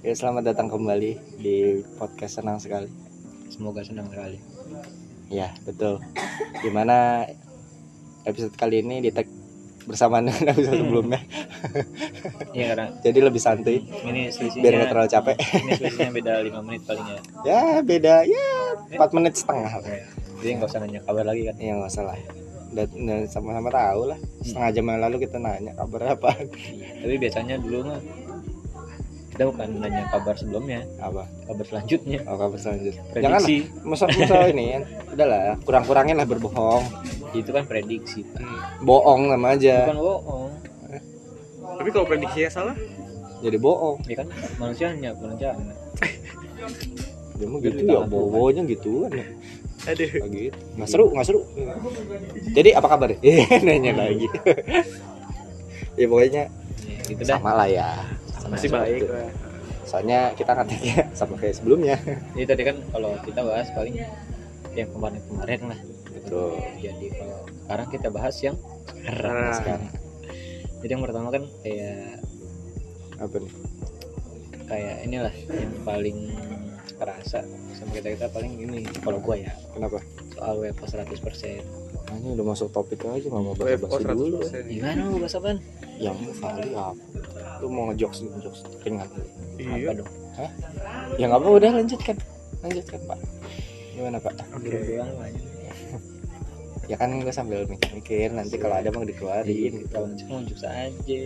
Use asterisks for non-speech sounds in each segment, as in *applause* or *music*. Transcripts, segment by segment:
Ya selamat datang kembali di podcast senang sekali. Semoga senang sekali. Ya betul. Di mana episode kali ini di tag bersamaan dengan *laughs* episode sebelumnya. Iya karena Jadi lebih santuy. ini Biar nggak terlalu capek. Ini selisihnya beda 5 menit paling ya. Ya beda ya 4 menit setengah lah. Jadi nggak usah nanya kabar lagi kan. Ya nggak salah. Dan, dan sama-sama tahu lah. Setengah jam yang lalu kita nanya kabar apa? Tapi biasanya dulu mah kita bukan nanya kabar sebelumnya, Apa? kabar selanjutnya. Oh kabar selanjutnya. Jangan Prediksi. masa masa ini kan. Udahlah, kurang-kurangin lah berbohong. Itu kan prediksi. Pak. Bohong sama aja. Bukan bohong. Tapi kalau prediksinya salah, Jadi bohong. Ya kan manusianya, manusianya. Dia mah gitu ya, bobonya gitu kan. ya. aduh. Gitu. Nggak seru, nggak seru. Jadi apa kabar? Eh, *laughs* nanya lagi. *laughs* ya pokoknya Ya, gitu dah. sama lah ya. Sama Masih baik gitu. lah. Soalnya kita ngeteknya sama kayak sebelumnya. Jadi tadi kan kalau kita bahas paling yang kemarin-kemarin lah. Betul. Jadi kalau sekarang kita bahas yang sekarang. Nah, Sekarang Jadi yang pertama kan kayak apa nih? kayak inilah yang paling kerasa sama kita kita paling ini kalau gua ya Kenapa? soal WFO 100% Nah, ini udah masuk topik aja nggak mau bahas dulu. 100%. gimana mau bahas apaan Yang kali apa? Lu mau ngejokes ngejokes ringan. apa Iya. dong Ya nggak apa udah lanjutkan. Lanjutkan pak. Gimana pak? Oke. Dulu doang aja *laughs* Ya kan gue sambil mikir-mikir nanti kalau ada mau dikeluarin. ngecek mau ngecek aja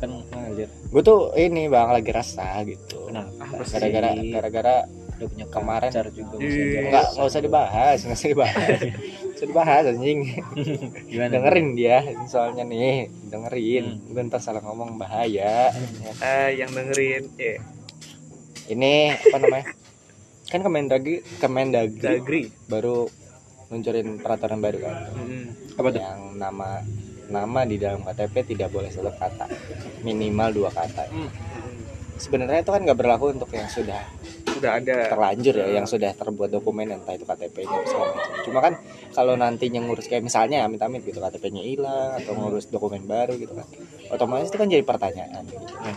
kan ngalir Gue tuh ini bang lagi rasa gitu. kenapa sih? Gara-gara gara-gara udah punya kemarin. pacar juga nggak nggak usah dibahas nggak usah dibahas *laughs* usah dibahas anjing. *laughs* Gimana dengerin dia soalnya nih dengerin. Hmm. gue ntar salah ngomong bahaya. Ah, *laughs* yang dengerin, ya, ini apa namanya? Kan Kemendagri Kemendagri Dagri. baru luncurin peraturan baru kan? Hmm. apa tuh? Yang nama nama di dalam KTP tidak boleh satu kata. Minimal dua kata. Hmm. sebenarnya itu kan nggak berlaku untuk yang sudah Udah ada. terlanjur ya yang sudah terbuat dokumen entah itu KTP-nya segala macam. Cuma kan kalau nantinya ngurus kayak misalnya amit-amit gitu KTP-nya hilang atau ngurus dokumen baru gitu kan. Otomatis itu kan jadi pertanyaan gitu. Nah,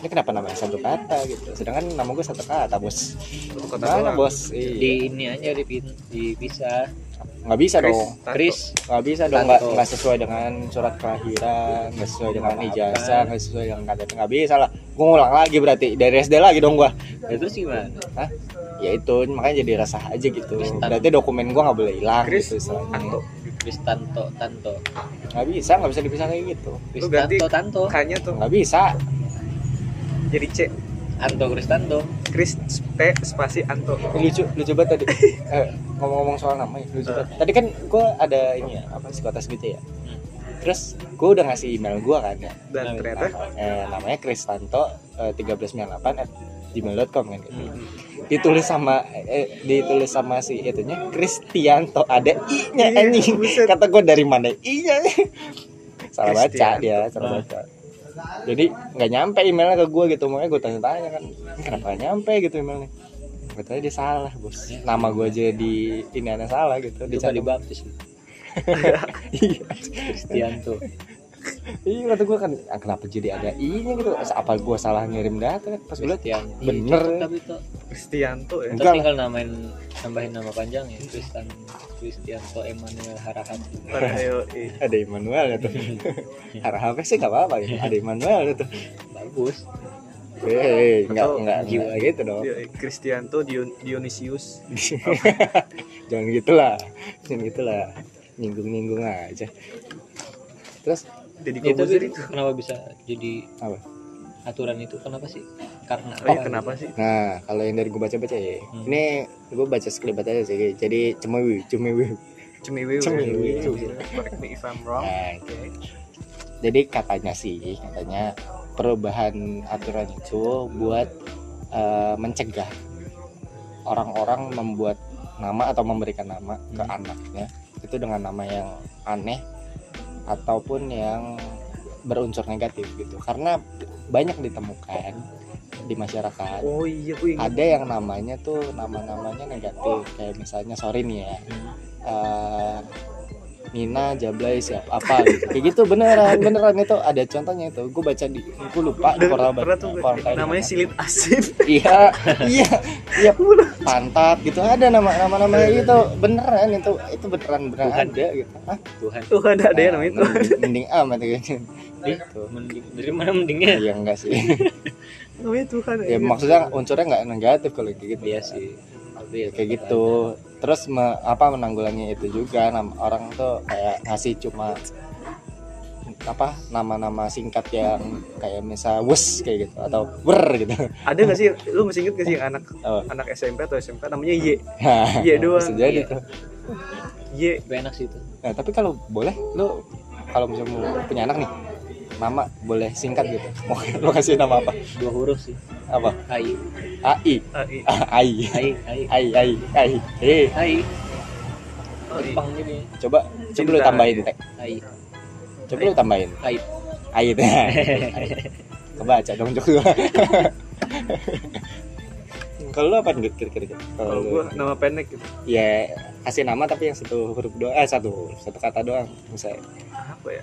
ini kenapa namanya satu kata gitu. Sedangkan nama gue satu kata, Bos. Satu kota Mana. Bos? di Iya. ini aja dipin- dipisah Nggak bisa Chris, dong. Tato. Chris Nggak bisa dong nggak Tato. nggak sesuai dengan surat kelahiran, nggak sesuai dengan ijazah, nggak sesuai dengan KTP. Nggak bisa lah. Gue ngulang lagi berarti dari SD lagi dong gua. ya terus gimana Ya itu makanya jadi resah aja gitu. Chris Tato. Berarti dokumen gua nggak boleh hilang Chris gitu istilahnya. Anto. Chris Tanto Tanto nggak bisa nggak bisa dipisah kayak gitu Chris Tanto Tanto Kayaknya tuh nggak bisa jadi C. Anto Chris Tanto Chris P spasi Anto. lucu lucu banget tadi. *laughs* Eh, ngomong-ngomong soal nama ya, lucu banget. Tadi kan gue ada ini ya apa psikotes gitu ya. Terus gue udah ngasih email gue kan ya. Dan ternyata? eh, namanya Kristanto eh, 1398 at gmail.com kan gitu. Hmm. ditulis sama eh, ditulis sama si itunya Kristianto ada i nya Iya, anjing. kata gue dari mana i nya *laughs* salah baca dia salah Ah. baca jadi nggak nyampe emailnya ke gue gitu. Makanya gue tanya-tanya kan "Ini kenapa nggak nyampe? gitu emailnya. Katanya dia salah bos. Nama gue aja di ini salah gitu. Itu dicantum dibaptis *laughs* iya. Kristianto iya kata gue kan "Ah, kenapa jadi ada i nya gitu apa gue salah ngirim data kan pas gue Kristianto bener. Iya, tapi itu Kristianto ya. Enggak tinggal namain nambahin nama panjang ya Kristan Kristianto Emmanuel Harahan Ayo, ada Immanuel ya tuh *laughs* arah apa sih nggak apa-apa gitu ada Immanuel gitu bagus Hei, enggak, enggak, jiwa enggak gitu dong. Kristianto Dion- Dionisius. *laughs* Jangan gitulah. Jangan gitulah. Nyinggung-nyinggung aja. Terus Jadi itu Kobuzer itu. kenapa bisa jadi Apa? aturan itu kenapa sih karena Oh, iya, kenapa sih? nah, kalau yang dari gue baca-baca ya. Hmm. Ini gue baca sekelibat aja sih. Jadi cemewi, cemewi. Cemiwi. Cemiwi. Correct me if I'm wrong. Nah, jadi katanya sih, katanya perubahan aturan itu buat eh, mencegah orang-orang membuat nama atau memberikan nama ke Hmm. anaknya itu dengan nama yang aneh ataupun yang berunsur negatif gitu karena banyak ditemukan di masyarakat Oh iya, gue ingat. ada yang namanya tuh nama-namanya negatif kayak misalnya sorry nih ya Hmm. eh, Nina Jablay siapa apa gitu. kayak gitu beneran beneran itu. Ada contohnya itu. Gue baca di gue lupa di koran koran namanya silit asin *laughs* iya iya iya. Pantat gitu ada nama nama namanya itu. Beneran itu itu beneran beneran Tuhan. ada gitu. Hah? Tuhan. Tuh ada ada ya namanya itu mending, mending amat gitu. Itu mending dari mana mendingnya? Iya enggak sih. Namanya Tuhan ya maksudnya unsurnya nggak negatif kalau kayak gitu. Iya sih. Tapi ya kayak gitu terus me- apa menanggulangi itu juga nam- orang tuh kayak ngasih cuma apa nama-nama singkat yang kayak misal wes kayak gitu atau wer gitu. Ada nggak sih lu masih inget gak sih anak oh. anak SMP atau SMK namanya Y? Iya doang. bisa jadi tuh. Y. Enak sih itu. Nah tapi kalau boleh lu kalau misalnya mau punya anak nih nama boleh singkat gitu. Mau lu kasih nama apa? Dua huruf sih. Apa? Ai. AI I. AI. Ai ai. AI AI AI. Eh ai. Oh. Jepang coba coba lu Cinta. tambahin teh ai. Coba lu tambahin. Ai. Ait kebaca dong Jok kalau lu apa nih kira-kira? Kalau gua nama pendek gitu. Ya kasih nama tapi yang satu huruf doang eh satu satu kata doang misalnya apa ya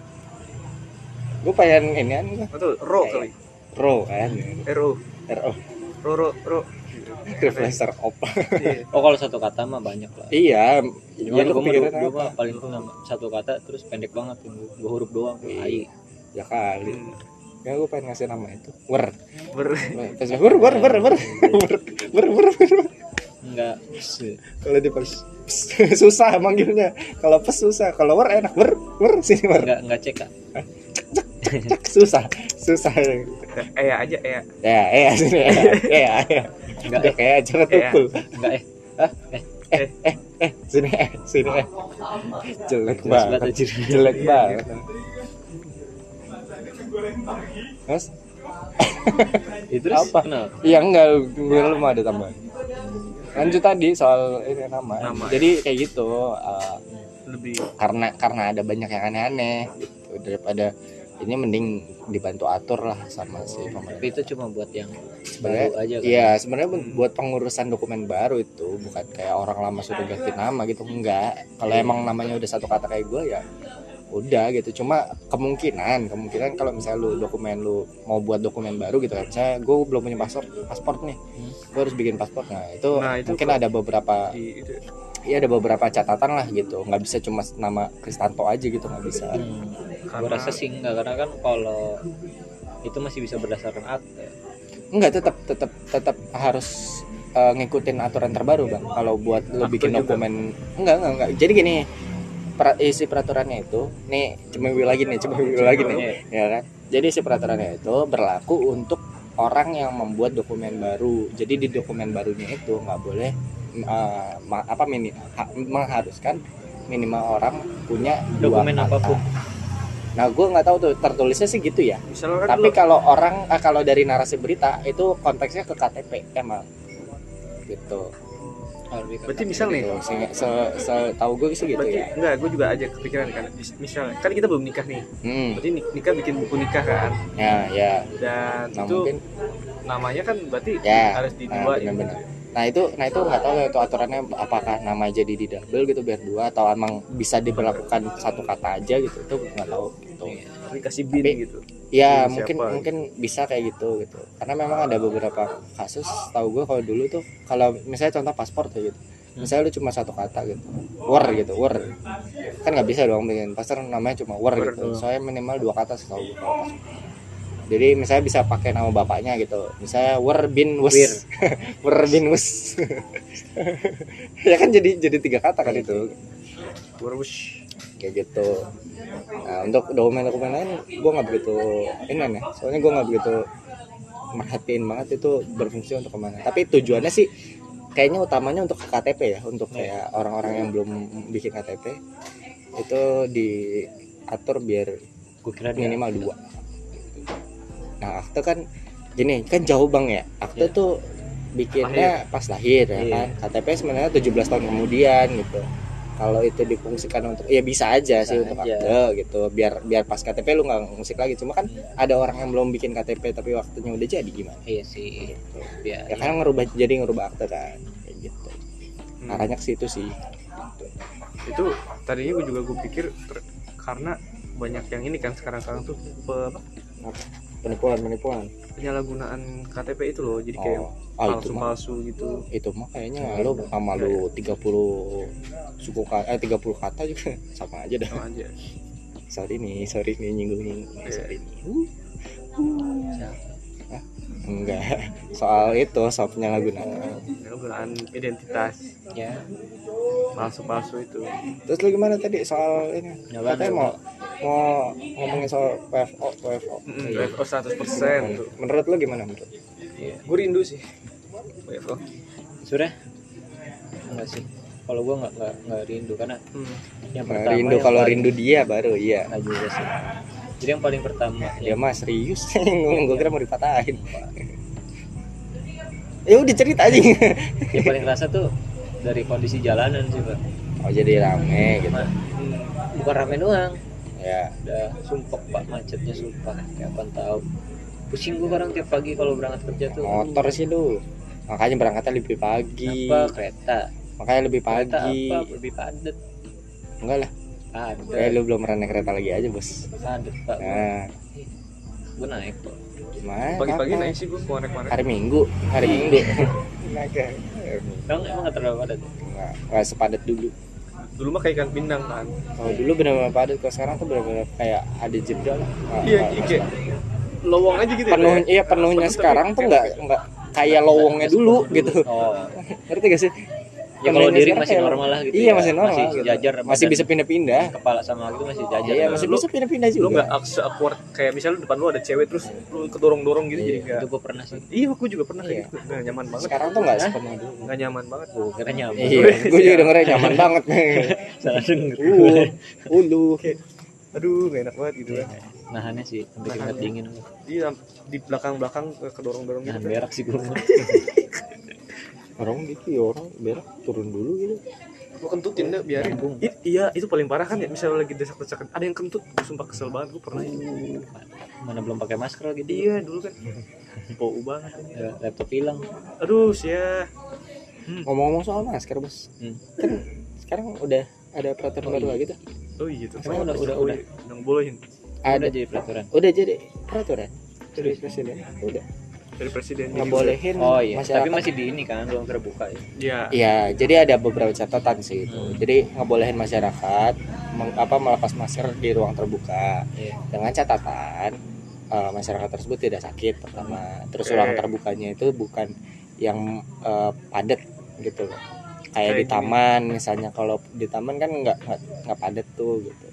gue pengen ini kan betul ro kali ro kan ro ro ro ro ro Reflexer op oh kalau satu kata mah banyak lah. Iya. Cuma ya, gue mah gua paling nama satu kata terus pendek banget dua huruf doang. Iya. Ai. Ya kali. Hmm. Ya gue pengen ngasih nama itu. Wer. Wer. Wer wer wer wer. Wer wer wer. Enggak. Kalau di pers *laughs* susah manggilnya. Kalau pes susah, kalau wer enak. Wer wer sini wer. Enggak enggak cek. Cek cek *laughs* susah susah eh aja eh ya ya sini ya ya ya enggak udah eh kayak acara Ya. tukul. Enggak eh. Eh sini eh sini eh. Jelek banget, jelek banget. Mas, Ya, terus? Apa? iya enggak. Gue belum ada tambahan. Lanjut tadi soal ini nama, Nama, jadi kayak gitu uh, lebih karena karena ada banyak yang aneh-aneh gitu. Daripada ini mending dibantu atur lah sama si tapi pemerintah itu cuma buat yang sebenarnya baru aja kan? iya sebenarnya bu- buat pengurusan dokumen baru itu bukan kayak orang lama suruh ganti nama gitu enggak. Kalau emang namanya udah satu kata kayak gue ya udah gitu. Cuma kemungkinan kemungkinan kalau misalnya lu dokumen lu mau buat dokumen baru gitu kan saya gue belum punya paspor paspor nih. Hmm. gue harus bikin paspor. Nah itu, Nah, itu mungkin ada beberapa di itu iya ada beberapa catatan lah gitu. Nggak bisa cuma nama Kristanto aja gitu nggak bisa. Hmm, Karena- rasa sih enggak karena kan kalau itu masih bisa berdasarkan akte Enggak tetap tetap tetap harus eh, ngikutin aturan terbaru bang. Kalau buat lo bikin juga. dokumen enggak enggak enggak jadi gini pra- isi peraturannya itu nih cemewil lagi nih cemewil lagi nih ya kan? Jadi isi peraturannya itu berlaku untuk orang yang membuat dokumen baru. Jadi di dokumen barunya itu nggak boleh eh, ma- apa mini ha- mengharuskan minimal orang punya dua dokumen kata. apa pun nah gue nggak tahu tuh tertulisnya sih gitu ya misalnya kan tapi kalau orang ah, kalau dari narasi berita itu konteksnya ke KTP emang gitu. Berarti misal nih Gitu. Se, se, se- tahu gue sih gitu berarti ya. enggak gue juga aja kepikiran kan Mis- misal kan kita belum nikah nih Hmm. berarti nik- nikah bikin buku nikah kan Ya, ya. dan Nah, itu mungkin namanya kan berarti ya. harus di Nah, dua benar-benar. Nah, itu nah itu nggak tahu ya itu aturannya apakah nama jadi di double gitu biar dua atau emang bisa diberlakukan satu kata aja gitu. Itu nggak tahu gitu. Iya. tapi kasih bin Tapi- gitu Ya, Iya, mungkin siapa? mungkin bisa kayak gitu gitu. Karena memang ada beberapa kasus tahu gue kalau dulu tuh kalau misalnya contoh paspor tuh gitu. Misalnya lu cuma satu kata gitu. Wer gitu, wer. Kan nggak bisa dong bikin paspor namanya cuma wer Wer gitu. doang. Soalnya minimal dua kata setahu gue. Jadi misalnya bisa pakai nama bapaknya gitu. Misalnya wer bin wes. Wir. *laughs* wer bin wes. *laughs* ya kan jadi jadi tiga kata kan itu Wurush. kayak gitu nah untuk dokumen-dokumen lain gue nggak begitu ini nih soalnya gue nggak begitu merhatiin banget itu berfungsi untuk ke mana tapi tujuannya sih kayaknya utamanya untuk KTP ya untuk kayak orang-orang yang belum bikin KTP itu diatur biar gue kira minimal dua nah akte kan gini kan jauh bang ya? Akte Iya. tuh bikinnya pas lahir ya Iya. kan? KTP sebenarnya 17 tahun kemudian gitu. Kalau itu difungsikan untuk ya bisa aja Bisa sih untuk aja. akte gitu. Biar biar pas KTP lu nggak ngusik lagi. Cuma kan ada orang yang belum bikin KTP tapi waktunya udah jadi gimana? Iya sih. Gitu. biar ya kan ngerubah jadi ngerubah akte kan kayak gitu. Hmm. arahnya ke situ sih gitu. itu tadinya gue juga gue pikir ter- karena banyak yang ini kan sekarang-sekarang tuh pe- apa, penipuan penipuan. Penyalahgunaan KTP itu loh jadi kayak oh ah, itu mah. palsu-palsu gitu. Itu mah kayaknya lu sama lu 30 suku kata eh 30 kata juga *laughs* sama aja dah. Sama aja. Sorry nih sorry nih nyinggung nyinggung Iya. sorry nih Hah? enggak. Soal itu soal penyalahgunaan. Penyalahgunaan identitas. Ya. Palsu-palsu itu. Terus lu gimana tadi soal ini? Apaan katanya mau mau ngomongin soal PFO PFO Mm, Iya. WFO 100% tuh. Menurut lu gimana menurut? Iya. Gue rindu sih WFO sudah enggak sih. Kalau gua nggak nggak rindu karena hmm. yang Nah, pertama rindu yang kalau paling- rindu dia baru iya. Juga sih jadi yang paling pertama ya. *laughs* yang mas serius gue kira mau dipatahin ya udah cerita aja. *laughs* Yang paling kerasa tuh dari kondisi jalanan sih pak. Oh jadi rame gitu. Ma- bukan rame doang. Ya. Udah sumpah pak. Macetnya sumpah. Apa tahu pusing gua kadang tiap pagi kalau berangkat kerja tuh. Motor sih lu makanya berangkatnya lebih pagi. Apa? Kereta. Makanya lebih kereta pagi. apa? Lebih padat. Enggak lah ada eh lu belum pernah naik kereta lagi aja bos. Pak. Nah. Gua naik kok gimana pagi-pagi naik sih gue kemarin-kemarin hari minggu hari minggu. Naik ya emang emang nggak terlalu padat? Nggak nggak sepadat dulu. Dulu mah kayak ikan pindang kan? Kalau dulu benar-benar padat kalau sekarang tuh benar-benar kayak ada jeda lah. Iya iya, lowong aja gitu penuh ya iya penuhnya sekarang tuh nggak nggak kayak lowongnya dulu gitu. Oh. Ngerti gak sih ya kalau diri masih normal lah gitu iya ya. masih normal masih gitu. sejajar masih bisa pindah-pindah. kepala sama gitu masih jajar. Iya masih bisa pindah-pindah juga. lu nggak awkward kayak misalnya depan lu ada cewek terus lu kedorong-dorong gitu jadi Iya, kayak itu gua pernah sih. Iya gue juga pernah kayak Iya. gitu. Nggak nyaman banget. Sekarang tuh nggak sepenuh dulu. Nggak nyaman banget. Gua kira nyaman. Iya gue juga dengernya nyaman banget *laughs* salah denger. Uh ulu. Aduh gak enak banget gitu kan nahannya sih sampai keringat dingin. Iya di belakang-belakang kedorong-dorong gitu nahan kan. berak sih gua *laughs* orang gitu ya orang berak turun dulu gitu. Gue kentutin deh biarin. Nyambung. I- iya itu paling parah kan ya misalnya lagi desak-desakan. Ada yang kentut gue sumpah kesel banget gue pernah itu. Mana belum pakai masker gitu iya dulu kan. *laughs* Bau banget. Ya, laptop hilang. Aduh sia ngomong-ngomong soal masker bos. Hmm. kan sekarang udah ada peraturan Oh, baru iya. lagi tuh oh iya tuh. Emang udah- udah- udah? iya. udah ngebolehin ada. Udah jadi peraturan. Udah jadi peraturan. Dari presiden. Udah dari presiden ngebolehin oh iya masyarakat tapi masih di ini kan belum terbuka ya ya Iya, jadi ada beberapa catatan sih itu. Hmm. Jadi ngebolehin masyarakat meng- apa melepas masker di ruang terbuka Iya. dengan catatan eh, masyarakat tersebut tidak sakit pertama. Terus Oke. ruang terbukanya itu bukan yang eh, padat gitu loh. Kayak Kayak di gini. taman misalnya kalau di taman kan nggak nggak padat tuh gitu.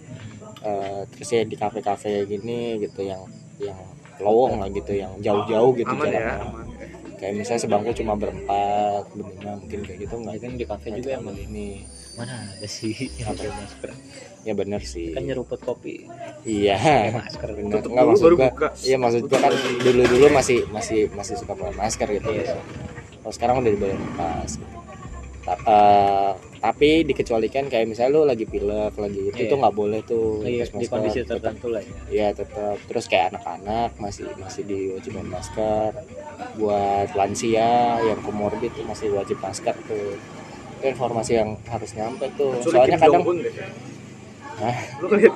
Eh, terus ya di kafe-kafe gini gitu yang yang lowong lah gitu yang jauh-jauh gitu aman ya jaraknya. aman. Ya. Kayak misalnya sebangku cuma berempat, berlima mungkin kayak gitu. Nggak kan di kafe juga yang ini mana ada sih yang pakai masker? Ya bener sih. Kan nyeruput kopi. Iya *laughs* pakai masker. bener. Tutup nggak dulu maksud baru gua buka. iya maksud gua kan dulu dulu masih masih masih suka pakai masker gitu. Iya. kalau sekarang udah boleh lepas gitu. Eh, tapi dikecualikan kayak misalnya lu lagi pilek lagi itu Iya. tuh nggak boleh tuh Iya, lepas di kondisi Tetap- tertentu lah ya. Iya tetap. Terus kayak anak-anak masih masih diwajibkan masker. Buat lansia yang komorbid tuh masih wajib masker tuh. Itu informasi yang harus nyampe tuh. Soalnya kadang. Hah? lu gak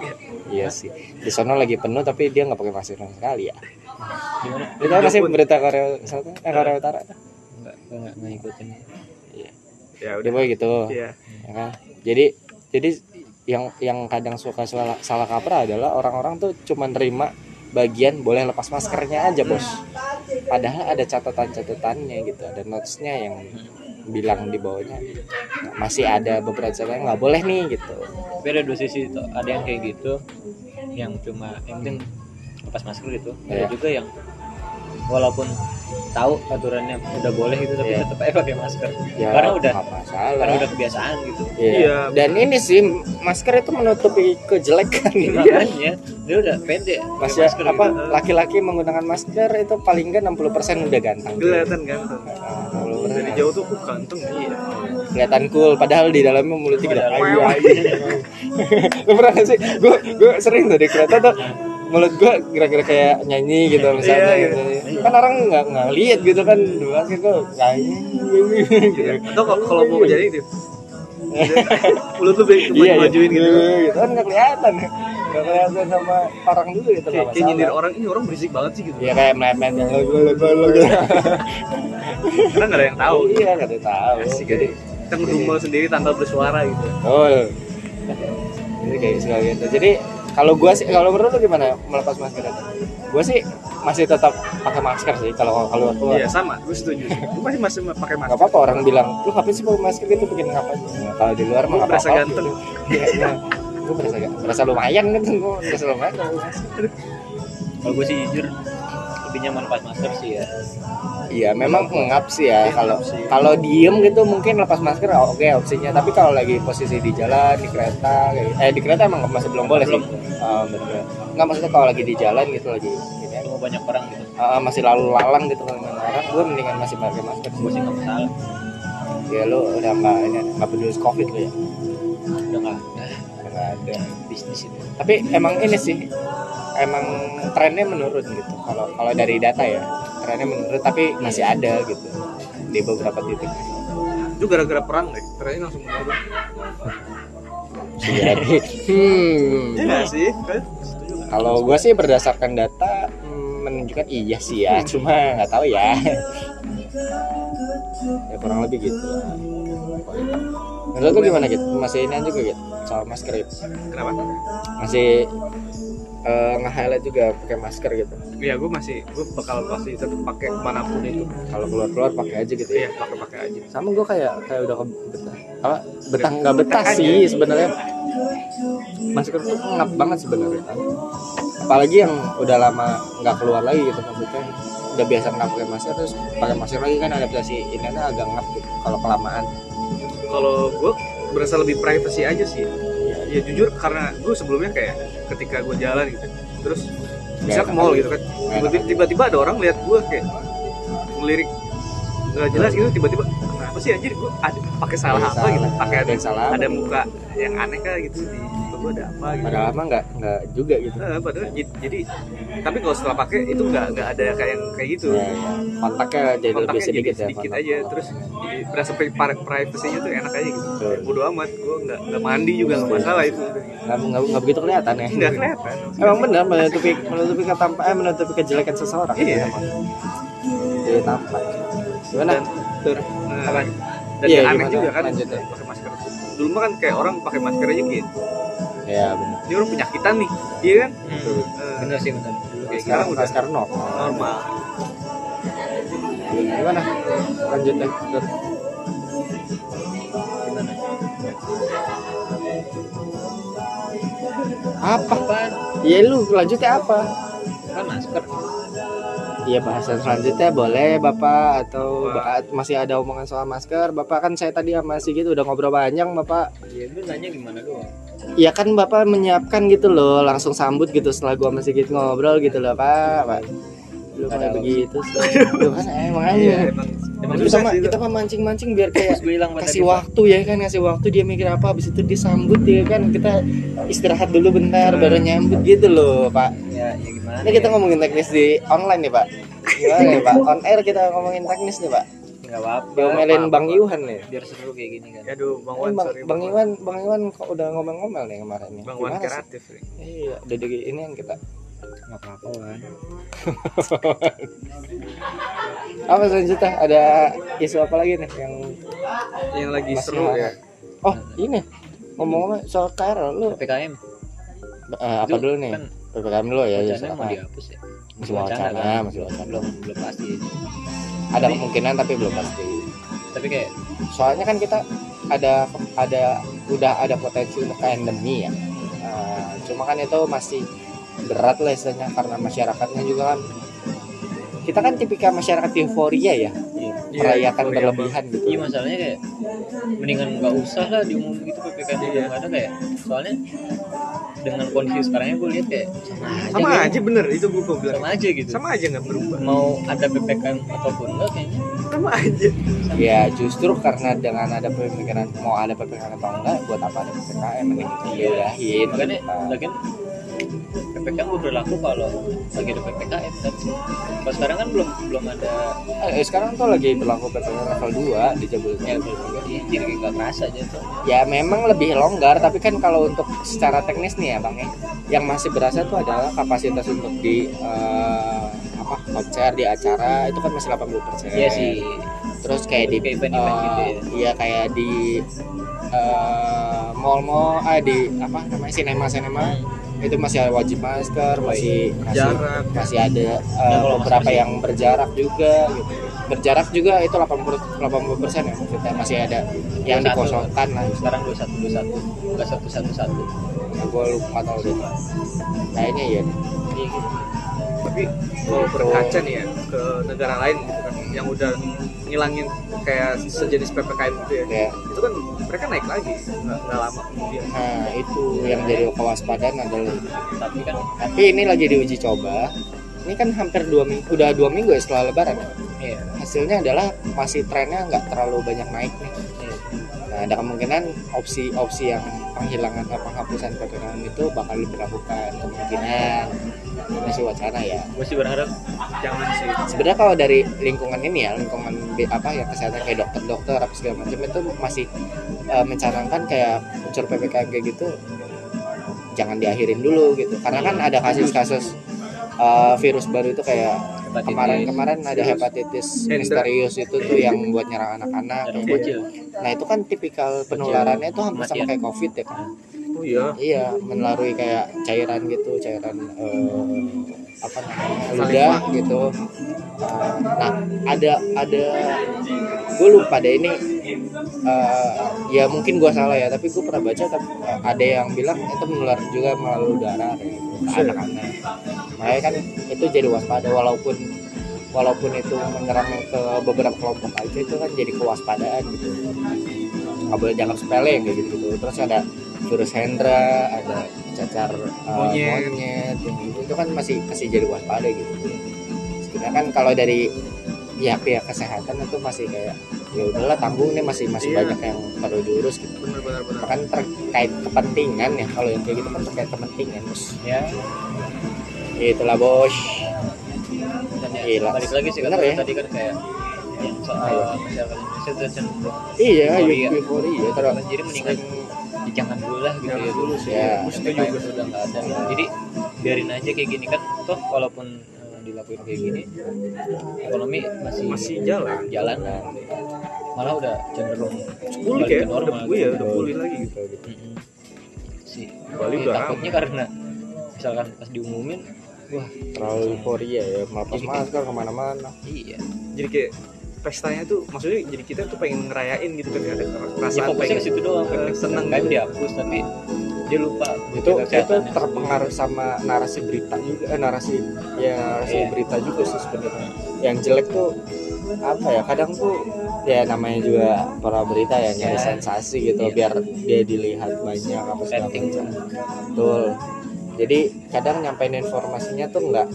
iya sih. Di sana lagi penuh tapi dia nggak pakai masker sama sekali ya. Gimana? Itu apa sih berita Korea Selatan? Eh, Korea Utara? Nggak nggak nggak ngikutin ya udah. boleh gitu. Iya. Ya kan? Jadi jadi yang yang kadang suka salah, salah kaprah adalah orang-orang tuh cuma nerima bagian boleh lepas maskernya aja bos. Padahal ada catatan-catatannya gitu ada notesnya yang bilang di bawahnya nah, masih ada beberapa catatan nggak boleh nih gitu. Tapi ada dua sisi tuh. Ada yang kayak gitu yang cuma yang penting lepas masker gitu. Ada Iya. juga yang walaupun tahu aturannya udah boleh gitu tapi Iya. tetap aja pakai masker ya Karena udah- masalah karena udah kebiasaan gitu Iya. Iya. dan ini sih masker itu menutupi kejelekan makanya dia udah pede pakai Masih masker apa gitu. laki-laki menggunakan masker itu paling nggak 60% udah ganteng. kelihatan ganteng Nah, 60% dari jauh tuh uh, ganteng iya kelihatan cool padahal di dalamnya mulutnya gitu. Ayo, ayo. Lu pernah gak sih? Gue gue sering tuh di kereta tuh mulut gue kira-kira kayak nyanyi gitu misalnya Iya, gitu. kan orang nggak nggak lihat gitu kan dua masker gue nyanyi gitu. atau kalau- mau jadi itu mulut *laughs* lu be- iya majuin gitu gitu kan nggak kelihatan nggak kelihatan sama orang dulu gitu kayak, kayak nyindir orang ini orang berisik banget sih gitu Iya kayak mepet yang lo lo lo gitu. karena *laughs* nggak ada yang tahu Iya nggak ada yang tahu. Asik, Jadi kita ngedumel sendiri tanpa bersuara gitu betul. Jadi kayak suka gitu. Jadi kalau gua sih kalau menurut lu gimana melepas masker itu? Gua sih masih tetap pakai masker sih kalau kalau keluar. iya sama gue setuju gue masih masih pakai Gak masker apa-apa orang bilang lu ngapain sih pakai masker gitu bikin ngapain? Nah, kalau di luar mah Gua nggak berasa apa-apa. ganteng. gitu. Iya, iya. Gua berasa berasa lumayan gitu. Gua berasa lumayan. kalau pakai gue sih jujur lebih nyaman lepas masker sih ya Iya, memang ngap sih ya Iya, kalau kalau diem gitu mungkin lepas masker oke opsinya. Tapi kalau lagi posisi di jalan di kereta, kayak- eh di kereta emang masih belum boleh Belum. sih. Ah, bener. Nggak maksudnya kalau lagi di jalan gitu lagi gini, cuma banyak orang gitu ah, masih lalu lalang gitu kalau dengan orang, gue mendingan masih pakai masker. gue sih nggak masalah Ya lu udah nggak ini nggak peduli covid lu ya, udah nggak Udah nggak ada. bisnis itu Tapi emang ini sih, emang trennya menurun gitu. Kalau kalau dari data ya, trennya menurun tapi masih ada gitu di beberapa titik. itu gara-gara perang deh terakhir langsung menurun Jadi, hmm, iya sih kan kalau gue sih berdasarkan data menunjukkan iya sih ya, cuma nggak tahu ya. ya kurang lebih gitu. lah. Menurut lu gimana gitu? Masih ini juga gitu soal masker itu? kenapa Masih eh, nge-highlight juga pakai masker gitu. Iya, gue masih gue bakal pasti tetap pakai mana pun itu. Kalau keluar-keluar pakai aja gitu ya. Iya, pakai pakai aja. Sama gue kayak kayak udah betah. Apa? Betah nggak betah Betah aja. sih sebenarnya. Masker tuh ngap banget sebenarnya. Apalagi yang udah lama nggak keluar lagi gitu maksudnya udah biasa nggak pakai masker terus pakai masker lagi kan adaptasi ini agak ngap gitu kalau kelamaan Kalau gue berasa lebih privacy aja sih. Ya jujur karena gue sebelumnya kayak ketika gue jalan gitu, terus bisa ke mall gitu kan, tiba-tiba, ada orang lihat gue kayak ngelirik nggak jelas gitu tiba-tiba kenapa sih anjir gue ada pakai salah apa gitu? pakai ada salah. ada muka yang aneh kah gitu di gue ada apa gitu? Padahal mah nggak nggak juga gitu. Nah, padahal jadi tapi kalau setelah pakai itu nggak nggak ada kayak yang kayak gitu. Ya, ya. kontaknya jadi lebih kontaknya sedikit jadi ya sedikit kontak. aja terus jadi berasa pri- pri- privacy-nya tuh enak aja gitu. Betul. bodo amat gue nggak nggak mandi juga nggak masalah itu. Nggak nggak nggak begitu kelihatan ya. Nggak kelihatan. Emang benar menutupi menutupi ketampa eh, menutupi kejelekan seseorang. Iya. jadi tampak. Gimana? Tur apa? dan Iya, nggak aneh juga kan Lanjut ya. Dulu mah kan kayak orang pakai masker aja gitu. Ya benar ini orang penyakitan nih iya kan? Hmm. Eh, bener sih bener. Kayak sekarang sekarang udah sekarang normal. normal. Gimana? Lanjut deh tur gimana apa? Apaan? Iya lu lanjutnya apa? Kan masker Iya bahasan selanjutnya boleh Bapak atau ba- masih ada omongan soal masker? Bapak kan saya tadi sama Sigit udah ngobrol panjang Bapak. Ya lu nanya gimana doang? Iya kan Bapak menyiapkan gitu loh langsung sambut gitu setelah gua sama Sigit ngobrol gitu loh Pak Pak Lu Ada begitu kan emang aja iya emang emang Terus susah sama sih, kita mah mancing-mancing biar kayak kasih dia, waktu ya kan ngasih waktu dia mikir apa habis itu disambut ya kan kita istirahat dulu bentar Hmm. baru nyambut gitu loh Pak. Ya ya gimana ini kita ngomongin teknis di online nih Pak. Gimana nih Pak. On air kita ngomongin teknis nih Pak. Nggak apa-apa diomelin. Bang Iwan nih. Biar seru kayak gini kan. Aduh bang Eh, Wan bang, sorry bang Iwan Bang Iwan kok udah ngomel-ngomel nih kemarin nih. Bang Wan Gimana sih? kreatif nih. iya udah ini kan kita nggak apa-apa kan *laughs* apa selanjutnya? Ada isu apa lagi nih yang yang lagi Masih seru ya? Oh ini. Ngomong-ngomong soal KRL lu ppkm eh, apa dulu nih? kan ppkm dulu ya, ya mau dihapus ya? Masih Wacana wacana kan? masih wacana belum belum pasti. Ada kemungkinan tapi belum pasti. Tapi kayak soalnya kan kita ada ada udah ada potensi untuk endemi ya. Nah, cuma kan itu masih berat lah istilahnya karena masyarakatnya juga kan. Kita kan tipikal masyarakat euforia ya iya. merayakan euforia berlebihan gitu. Iya masalahnya kayak mendingan nggak usah lah diumumin gitu ppkm Iya. udah ada kayak soalnya dengan kondisi sekarangnya gue lihat kayak sama aja sama gitu. aja bener itu gue bilang. sama aja gitu. Sama aja nggak berubah. Mau ada ppkm ataupun enggak kayaknya. Sama aja. Ya justru karena dengan ada pemikiran mau ada ppkm atau enggak buat apa ada ppkm mending diudahin makanya Nah, lagian PPKM gue berlaku kalau lagi ada PPKM kan? Kalau sekarang kan belum belum ada. Eh, sekarang tuh lagi berlaku PPKM level 2 di Jabodetabek. ya jadi nggak kerasa aja tuh. Ya memang lebih longgar, tapi kan kalau untuk secara teknis nih ya bang ya, yang masih berasa tuh adalah kapasitas untuk di eh, apa konser di acara itu kan masih 80 iya sih. Terus kayak di Kayak event-event eh, gitu ya. Iya kayak di eh, mall-mall, ah di apa namanya sinema-sinema itu masih ada wajib masker, masih masih jarak masih ada uh, Ya, kalau beberapa masih- yang berjarak juga gitu. berjarak juga itu 80 80 persen ya maksudnya masih ada yang dikosongkan lah. Sekarang dua satu dua satu. Nggak satu satu satu nah, gue lupa tahu deh. Kayaknya ya. Iya gitu tapi kalau berkaca nih ya ke negara lain gitu kan yang udah ngilangin kayak sejenis ppkm gitu ya ya itu kan mereka naik lagi. Nggak nggak lama kemudian. Nah itu yang jadi kewaspadaan adalah tapi kan tapi ini lagi diuji coba. Ini kan hampir dua minggu udah dua minggu ya setelah lebaran ya. iya. Hasilnya adalah masih trennya nggak terlalu banyak naik nih. Iya. Nah, ada kemungkinan opsi-opsi yang penghilangan atau penghapusan PPKM itu bakal diberlakukan kemungkinan masih wacana ya. gue sih berharap jangan sih Sebenarnya kalau dari lingkungan ini ya, lingkungan apa ya kesehatan kayak dokter-dokter apa segala macam itu masih eh, mencanangkan kayak unsur PPKM kayak gitu jangan diakhirin dulu gitu. Karena kan ada kasus-kasus eh, virus baru itu kayak kemarin-kemarin ada hepatitis Hendra. misterius itu tuh yang buat nyerang anak-anak. Gitu. Nah itu kan tipikal penularannya itu hampir sama kayak covid ya kan? Oh iya. Iya melalui kayak cairan gitu, cairan eh, apa namanya ludah gitu. Nah ada ada gue lupa deh ini eh, ya mungkin gue salah ya tapi gue pernah baca tapi eh, ada yang bilang itu menular juga melalui udara gitu, ke anak-anak. Makanya kan itu jadi waspada walaupun walaupun itu menyerang ke beberapa kelompok aja itu kan jadi kewaspadaan gitu. Nggak boleh dianggap sepele yang kayak gitu, gitu terus ada virus Hendra ada cacar uh, Monyet. monyet yang gitu itu kan masih masih jadi waspada gitu sebenarnya kan kalau dari pihak-pihak kesehatan itu masih kayak ya udahlah tanggung nih masih masih Iya. banyak yang perlu diurus gitu benar benar benar kan terkait kepentingan ya kalau yang kayak gitu kan terkait kepentingan bos ya itulah bos dan ya, Gila. balik lagi sih Bener ya? tadi kan kayak yang soal masyarakat Indonesia itu cenderung iya Euforia. terus jadi mendingan ya jangan dulu lah gitu Jangan ya dulu sih. Ya. Setuju PPKM gua. itu udah nggak ada jadi biarin aja kayak gini kan toh walaupun eh, dilakuin kayak gini ekonomi masih masih jalan jalan lah malah udah cenderung pulih ya ke normal udah, iya, gitu. udah pulih lagi gitu Mm-mm. si Bali ya, udah takutnya karena misalkan pas diumumin wah terlalu euforia ya melepas masker ke mana-mana iya jadi kayak pestanya tuh maksudnya jadi kita tuh pengen ngerayain gitu kan ada ya perasaan fokusnya pengen ke situ doang kan seneng kan gitu. dihapus tapi dia lupa itu itu terpengaruh sama narasi berita juga eh, narasi ya narasi Iya. berita juga sih sebenarnya yang jelek tuh apa ya kadang tuh ya namanya juga para berita ya nyari Iya. sensasi gitu Iya. biar dia dilihat banyak apa segala macam betul jadi kadang nyampein informasinya tuh enggak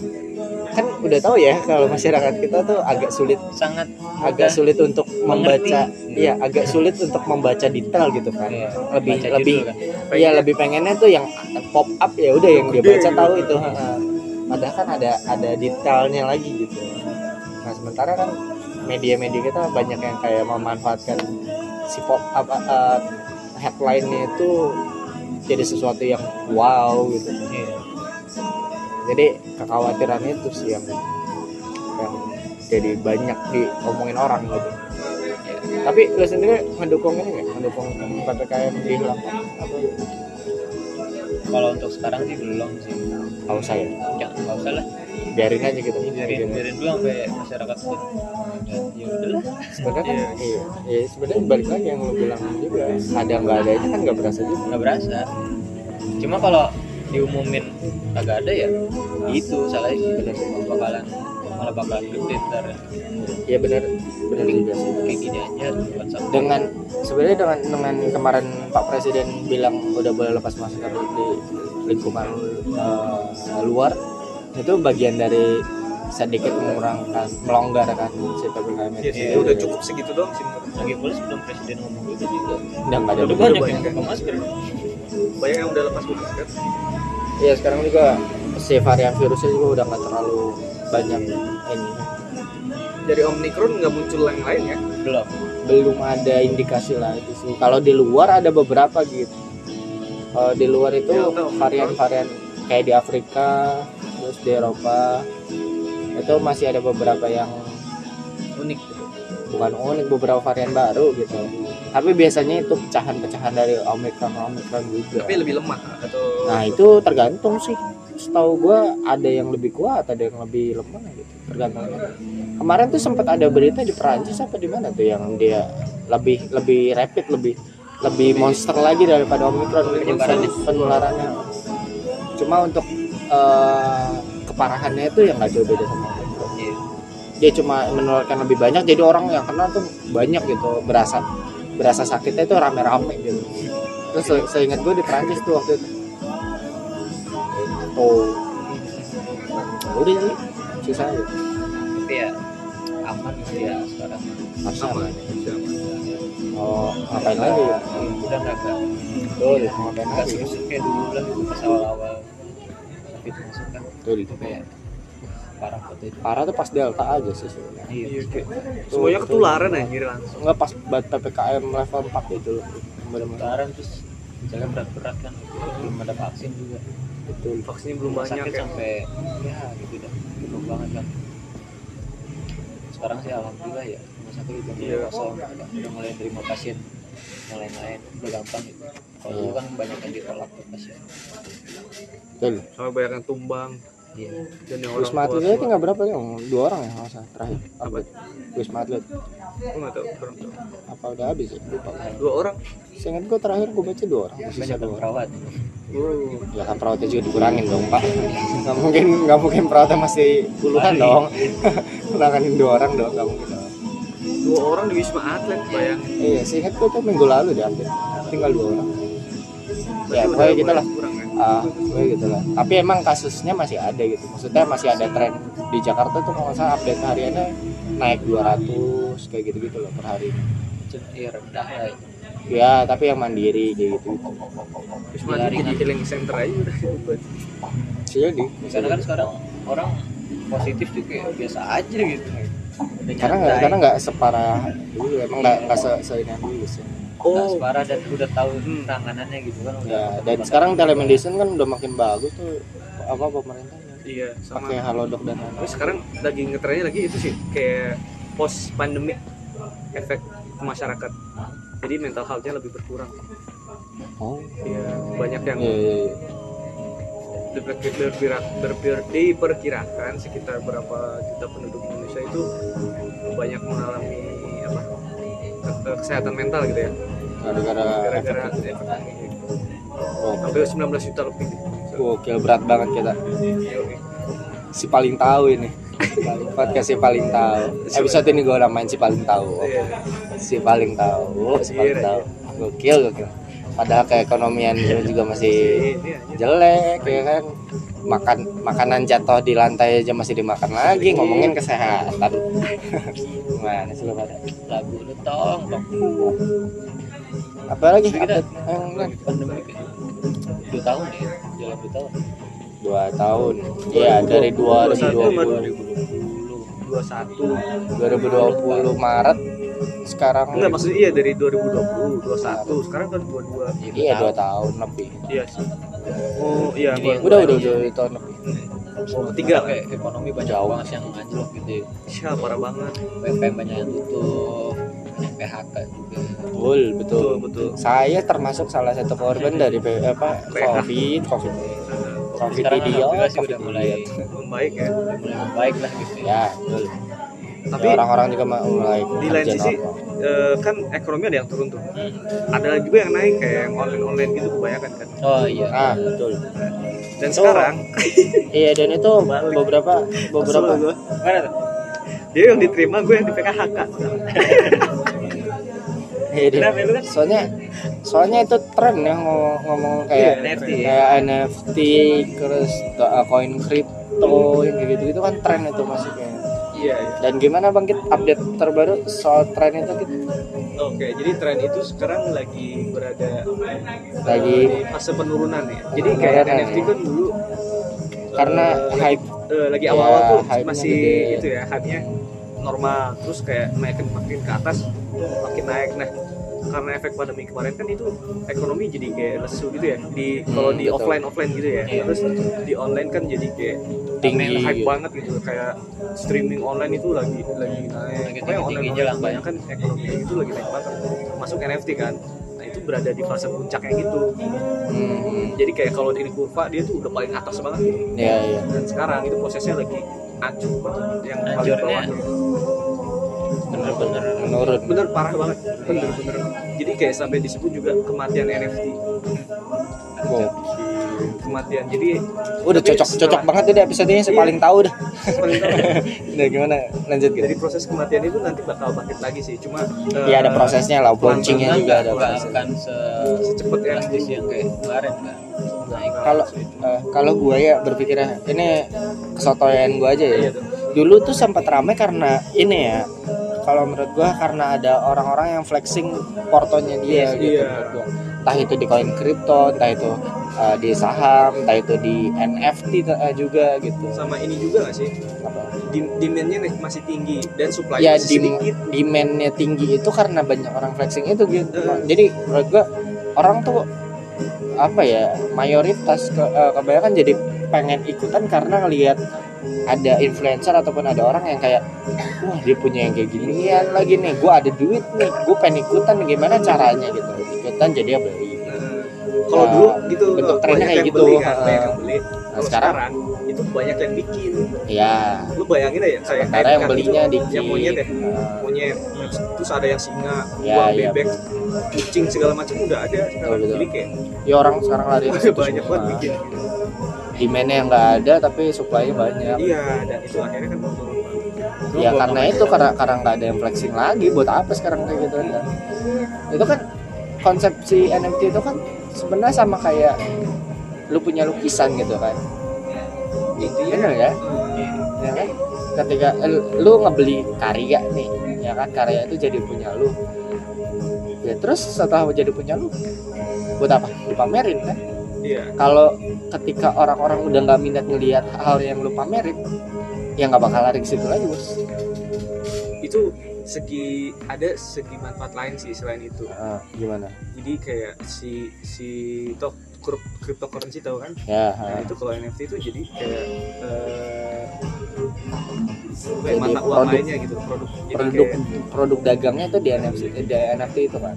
kan udah tahu ya kalau masyarakat kita tuh agak sulit sangat agak sulit untuk mengerti. membaca iya agak sulit untuk membaca detail gitu kan Iya, lebih lebih kan. Iya lebih pengennya tuh yang pop up ya udah yang dia baca tahu itu. heeh. Padahal kan ada ada detailnya lagi gitu. Nah sementara kan media-media kita banyak yang kayak memanfaatkan si pop up uh, headline-nya itu jadi sesuatu yang wow gitu. Iya. Jadi kekhawatiran itu sih yang yang jadi banyak diomongin orang gitu. Tapi lu sendiri mendukung ini nggak? Mendukung ppkm dihilangkan? Apa? kalau untuk sekarang sih belum sih Nggak usah ya? jangan nggak usah lah biarin aja gitu biarin biarin dulu sampai masyarakat tuh ya, ya udahlah sebenarnya kan Iya. iya, iya sebenarnya balik lagi yang lu bilang juga ada nggak adanya kan nggak berasa juga nggak berasa cuma kalau diumumin. Agak ada ya? Itu salahnya bener. Bakalan malah bakalan gede ntar. Ya benar benar juga sih. kayak gini aja dengan sebenarnya dengan dengan kemarin Pak Presiden bilang udah boleh lepas masker di lingkungan eh, luar itu bagian dari sedikit mengurangkan melonggarkan si ppkm ya, itu ya udah cukup segitu doang sih lagi pula sebelum presiden ngomong gitu juga. Udah nggak ada banyak yang pakai masker banyak yang udah lepas masker Iya sekarang juga si varian virusnya juga udah nggak terlalu banyak ini Dari Omicron nggak muncul yang lain ya? belum belum ada indikasi lah itu sih kalau di luar ada beberapa gitu kalau di luar itu Omicron. varian-varian kayak di Afrika terus di Eropa itu masih ada beberapa yang Unik. Bukan unik beberapa varian baru gitu. Tapi biasanya itu pecahan-pecahan dari Omicron Omicron juga. Tapi lebih lemah atau nah itu tergantung sih. Setahu gua ada yang lebih kuat ada yang lebih lemah gitu tergantung. Kemarin tuh sempat ada berita di Perancis apa di mana tuh yang dia lebih lebih rapid lebih lebih monster lagi daripada Omicron Penyebarannya. penularannya. Cuma untuk eh, keparahannya itu yang nggak jauh beda sama. Dia cuma menularkan lebih banyak jadi orang yang kena tuh banyak gitu berasa berasa sakitnya itu rame-rame gitu. Terus se- seingat gue di Prancis tuh waktu itu. Oh udah sih susah ya tapi ya aman sih ya sekarang. Harusnya aman ya. oh ngapain lagi? Ya udah nggak nggak betul. Ngapain nggak lagi? serius kayak dulu lah gitu pas awal-awal. Covid masuk kan betul. itu kayak parah banget itu. Parah tuh pas delta aja sih sebenarnya. Iya Iya, kayak semuanya ketularan anjir langsung. nggak pas buat ppkm level 4 itu loh. Benar-benar sekarang terus misalnya berat-berat kan belum ada vaksin juga. Betul. Vaksinnya belum banyak sakit ya. sampai ya gitu dah. Penuh banget kan. Sekarang sih alhamdulillah ya rumah sakit udah mulai Iya. kosong udah, udah mulai terima pasien yang lain-lain udah gampang gitu kalau dulu kan banyak yang ditolak tuh pasien. Betul. Sama banyak yang tumbang iya dan yang orang Wisma Atlet aja tinggal berapa ya? Dua orang ya usah terakhir. Apa? Wisma Atlet Gue nggak tahu. kurang tahu. apa udah habis ya? Lupa. Dua orang. Seingat gue terakhir gue baca dua orang. Sisa banyak dua perawat Oh. Ya kan perawatnya juga dikurangin dong pak. Gak mungkin nggak mungkin perawatnya masih puluhan dong. *laughs* Kurangin dua orang dong nggak mungkin. Dua orang di Wisma Atlet bayangin. Iya, seingat gue tuh minggu lalu deh. Tinggal dua orang. Ya pokoknya udah gitu lah. kurang ya. Ah, pokoknya gitu lah. Tapi emang kasusnya masih ada gitu. Maksudnya masih ada tren di Jakarta tuh kalau salah update hariannya naik 200 kayak gitu-gitu loh per hari. iya rendah lah itu Ya, tapi yang mandiri kayak gitu. Wisma Atlet jadi Jaringan. healing center aja udah. Sih jadi. karena kan sekarang orang positif tuh kayak biasa aja gitu karena nggak karena nggak separah dulu emang nggak nggak se seinan dulu sih. Oh, separah dan udah tahu Hmm. penanganannya gitu kan udah Ya, dan sekarang telemedicine kan udah makin bagus tuh apa pemerintahnya iya sama. pakai halodoc dan lain-lain. Terus sekarang lagi ngetrennya lagi itu sih kayak post pandemic efek ke masyarakat. Jadi mental health-nya lebih berkurang. Oh, Iya, banyak yang iya iya. iya. berpira- diperkirakan sekitar berapa juta penduduk Indonesia itu banyak mengalami apa ke- ke- kesehatan mental gitu ya Gara-gara. Oh, sampai 19 juta lebih gokil berat banget kita. Iya. Si paling tahu ini. Podcast si paling tahu. Episode ini gue namain si paling tahu. Iya. Si paling tahu, si paling Iya, tahu. Gokil gokil. Padahal keekonomian juga masih jelek ya kan makan makanan jatuh di lantai aja masih dimakan lagi ngomongin kesehatan *laughs* gimana sih lo pada lagu lu tong apa lagi? Kita- yang pandemi kan dua tahun ya jalan dua tahun. Dua tahun. Iya dari 2020 21 2020 Maret sekarang enggak maksudnya iya dari 2020 21 sekarang kan 22 iya dua tahun. lebih. Iya sih. Oh iya Ini gua- udah udah udah dua tahun lebih. Oh, ketiga kayak ekonomi banyak Jauh. banget yang anjlok gitu ya. Iya, parah banget. UMKM banyak yang tutup PHK juga betul betul. Betul betul. Saya termasuk salah satu korban dari apa covid covid. Covid sekarang sih covid udah mulai membaik ya. Udah mulai membaik lah gitu ya. Ya betul. Tapi orang-orang juga mulai di lain sisi eh, kan ekonomi ada yang turun tuh. Hmm. ada juga yang naik kayak yang online online gitu kebanyakan kan. Oh iya. Ah betul. dan Itu- sekarang *laughs* iya dan itu beberapa beberapa gua. mana tuh? Dia yang diterima gue yang di PKHK. *laughs* Kenapa lu kan? soalnya soalnya itu tren ya ngomong, ngomong kayak Iya, NFT ya. kayak NFT terus uh, koin kripto yang kayak gitu gitu kan tren itu masuknya iya iya iya dan gimana bang Kit update terbaru soal tren itu Kit? Oke, jadi tren itu sekarang lagi berada Lagi. eh, di fase penurunan ya. Jadi kayak Penurunan, NFT ya. kan dulu karena eh, hype eh, lagi awal-awal Ya, tuh masih gede. itu ya, hype-nya normal, terus kayak makin makin ke atas makin naik. Nah, karena efek pandemi kemarin kan itu ekonomi jadi kayak lesu gitu ya. Di kalau Hmm, di betul. offline offline gitu ya. Terus di online kan jadi kayak Tinggi hype gitu. banget gitu kayak streaming online itu lagi lagi naik. Pokoknya online lah, online kan ekonomi itu lagi naik banget. Masuk NFT kan. Nah, itu berada di fase puncaknya gitu. hmm, Jadi kayak kalau di kurva dia tuh udah paling atas banget gitu. ya ya Dan sekarang itu prosesnya lagi hancur banget yang paling Hancurnya. bawah. Bener-bener menurun Bener parah banget. Bener bener. Jadi kayak sampai disebut juga kematian NFT. Wow. Kematian. Jadi udah cocok cocok setelah- banget udah episode ini saya Iya. paling tahu dah paling tahu. *laughs* udah gimana lanjut gitu Dari proses kematian itu nanti bakal bangkit lagi sih. Cuma ya ada eh, prosesnya lah launchingnya juga ada prosesnya akan se Secepat yang yang kayak kemarin kan kalau eh, kalau gue ya berpikirnya ini kesotoyan gue aja ya Iya dulu tuh sempat ramai karena ini ya kalau menurut gue karena ada orang-orang yang flexing portonya dia Yes, gitu iya. menurut gua. entah itu di koin kripto entah itu eh, di saham entah itu di NFT eh, juga gitu Sama ini juga gak sih? Apa? Demandnya nih masih tinggi dan supply ya masih dim- sedikit. demandnya tinggi itu karena banyak orang flexing itu gitu Eh. jadi menurut gua orang tuh apa ya mayoritas ke, eh, kebanyakan jadi pengen ikutan karena ngelihat ada influencer ataupun ada orang yang kayak wah dia punya yang kayak ginian lagi nih gua ada duit nih gua pengen ikutan gimana caranya gitu ikutan jadi ya beli Nah, kalau Nah, dulu gitu bentuk trennya kayak gitu. beli kan, banyak yang beli. Kalau sekarang? sekarang, itu banyak yang bikin. ya Lu bayangin aja kayak sementara yang belinya itu, dikit yang monyet ya, monyet. Terus ada yang singa, Ya, uang iya. bebek, kucing segala macam udah ada sekarang. Betul, betul. Jadi kayak ya orang sekarang lari *laughs* banyak banget bikin. Demandnya yang nggak ada tapi supply-nya banyak. Iya, dan itu akhirnya kan turun. Ya karena itu karena karena nggak ada yang flexing lagi buat apa sekarang kayak gitu kan? Itu kan konsep si NFT itu kan sebenarnya sama kayak lu punya lukisan gitu kan? Intinya bener ya? Ya kan? Ketika eh, lu ngebeli karya nih ya kan? Karya itu jadi punya lu. Ya terus setelah jadi punya lu buat apa? Dipamerin kan iya. Kalau ketika orang-orang udah nggak minat ngelihat hal yang lu pamerin ya nggak bakal lari ke situ lagi bos. Itu segi ada segi manfaat lain sih selain itu. Ah, gimana? Jadi kayak si si krup- cryptocurrency tahu kan? Ya nah ah. itu kalau NFT itu jadi kayak Jadi kayak mata uang produk- lainnya gitu produk. Jadi produk kayak produk dagangnya tuh di NFT di NFT itu kan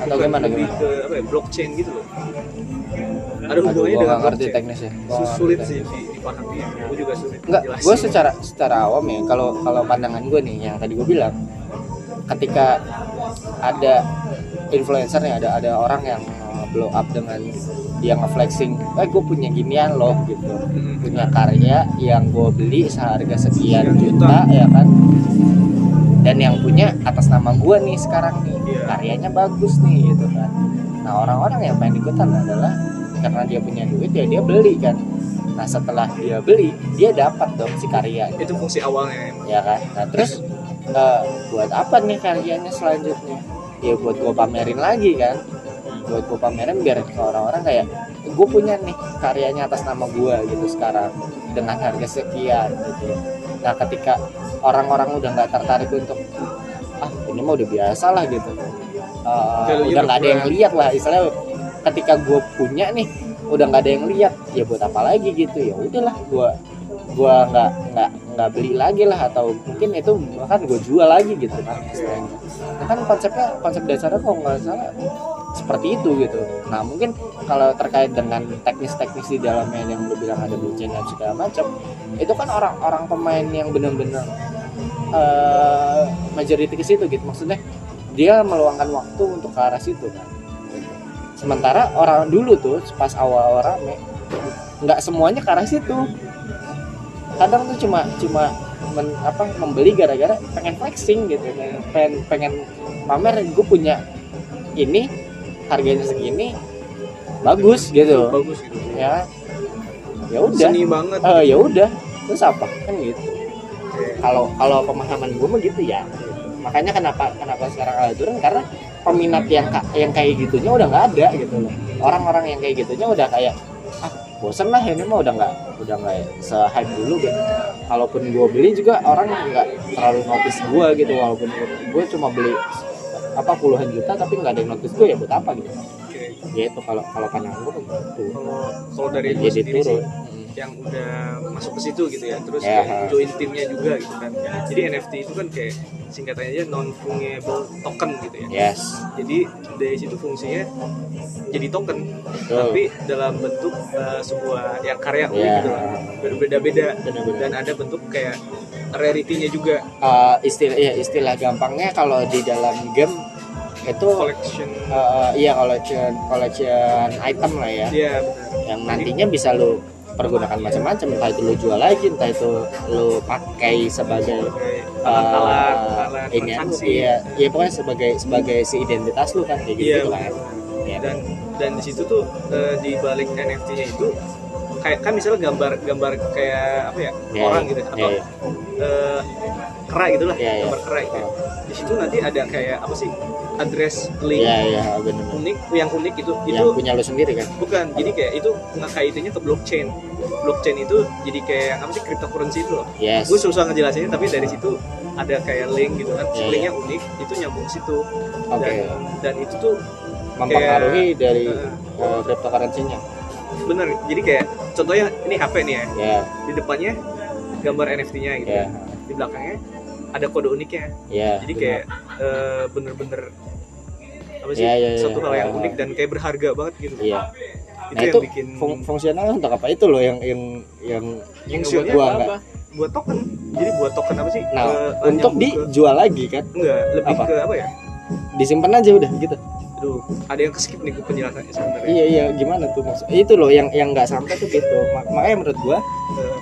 atau gimana lebih gimana? ke apa ya blockchain gitu loh. Ada hubungannya dengan ngerti blockchain. Gua sulit sih dipahami. Gue juga sulit Enggak, gue secara secara awam ya kalau kalau pandangan gue nih yang tadi gue bilang ketika ada influencer nih ada ada orang yang blow up dengan dia nge-flexing eh gue punya ginian loh gitu. Mm-mm. punya karya yang gue beli seharga sekian Sekian juta. ya kan dan yang punya atas nama gue nih sekarang nih. Iya. karyanya bagus nih gitu kan. Nah orang-orang yang pengen ikutan adalah karena dia punya duit ya dia beli kan. Nah setelah dia beli dia dapat dong si karya. Itu fungsi awalnya emang. Ya kan? Nah terus eh, buat apa nih karyanya selanjutnya? Ya buat gue pamerin lagi kan. Buat gue pamerin biar ke orang-orang kayak gue punya nih karyanya atas nama gue gitu sekarang dengan harga sekian gitu. Nah ketika orang-orang udah nggak tertarik untuk ah ini mah udah biasa lah gitu. Value-nya udah nggak ada yang berkurang. lihat lah istilahnya ketika gue punya nih udah nggak ada yang lihat ya buat apa lagi gitu. Ya udahlah gue gua nggak nggak nggak beli lagi lah atau mungkin itu bahkan gue jual lagi gitu kan istilahnya Nah, kan konsepnya konsep dasarnya kok nggak salah seperti itu gitu. Nah mungkin kalau terkait dengan teknis-teknis di dalamnya yang lu bilang ada blockchain dan segala macam itu kan orang-orang pemain yang benar-benar eh majority ke situ gitu. Maksudnya dia meluangkan waktu untuk ke arah situ kan. Sementara orang dulu tuh pas awal-awal rame nggak semuanya ke arah situ. Kadang tuh cuma cuma men- apa membeli gara-gara pengen flexing gitu pengen pengen pamer gue punya ini harganya segini bagus gitu. Bagus gitu. Ya. Ya udah. Seni banget. Eh, ya udah. Terus apa? Kan gitu. Kalau kalau pemahaman gue mah gitu ya. Makanya kenapa kenapa sekarang ada turun? Karena peminat yang yang kayak gitunya udah nggak ada gitu loh. Orang-orang yang kayak gitunya udah kayak ah bosen lah ini mah udah nggak udah nggak se hype dulu gitu. Kalaupun gue beli juga orang nggak terlalu notice gue gitu. Walaupun gue cuma beli apa puluhan juta tapi nggak ada yang notice gue ya buat apa gitu. Oke. ya itu kalau kalau pandangan gue gitu kalau kalau dari gue jadi sendiri sih turun yang udah masuk ke situ gitu ya terus Ya. kayak join timnya juga gitu kan. Jadi NFT itu kan kayak singkatannya aja non fungible token gitu ya. Yes. Jadi dari situ fungsinya jadi token. Betul. tapi dalam bentuk uh, sebuah yang karya Ya. gitu lah. Berbeda-beda. Dan ada bentuk kayak rarity-nya juga. Eh, istilah ya istilah gampangnya kalau di dalam game itu collection. eh, iya collection collection item lah ya. Iya benar. Yang nantinya bisa lu pergunakan macam-macam entah itu lu jual lagi entah itu lu pakai sebagai alat-alat alat ini iya iya pokoknya sebagai sebagai si identitas lu kan kayak gitu, Iya, gitu kan. Iya. dan dan di situ tuh eh, di balik NFT-nya itu kayak kan misalnya gambar gambar kayak apa ya Iya, orang gitu Iya, atau iya. eh, kera gitu lah iya. gambar kera gitu. di situ nanti ada kayak apa sih address link iya iya benar unik yang unik itu itu yang punya lu sendiri kan? Bukan jadi kayak itu ngekaitinnya ke blockchain. Blockchain itu jadi kayak apa sih cryptocurrency itu loh. Yes. Gue susah ngejelasinnya tapi dari situ ada kayak link gitu kan. Iya, linknya unik itu nyambung ke situ. Oke. Dan dan itu tuh mempengaruhi dari eh, uh, cryptocurrency-nya bener jadi kayak contohnya ini HP nih ya. Ya. Di depannya gambar NFT-nya gitu. Ya. Di belakangnya ada kode uniknya. Ya jadi benar. kayak eh, bener-bener apa sih Iya, iya, iya. satu hal yang Ah. unik dan kayak berharga banget gitu. Iya. Itu nah yang itu bikin fung- fungsional untuk apa? Itu loh yang yang yang yang gua gua nggak? Buat token. Jadi buat token apa sih? Nah Eh, untuk nyambung ke- dijual lagi kan? Enggak lebih Apa? ke apa ya? Disimpan aja udah gitu aduh ada yang keskip nih penjelasannya sebenarnya. Iya iya gimana tuh maksud itu loh yang yang nggak sampai tuh gitu. Ma- makanya menurut gua Eh,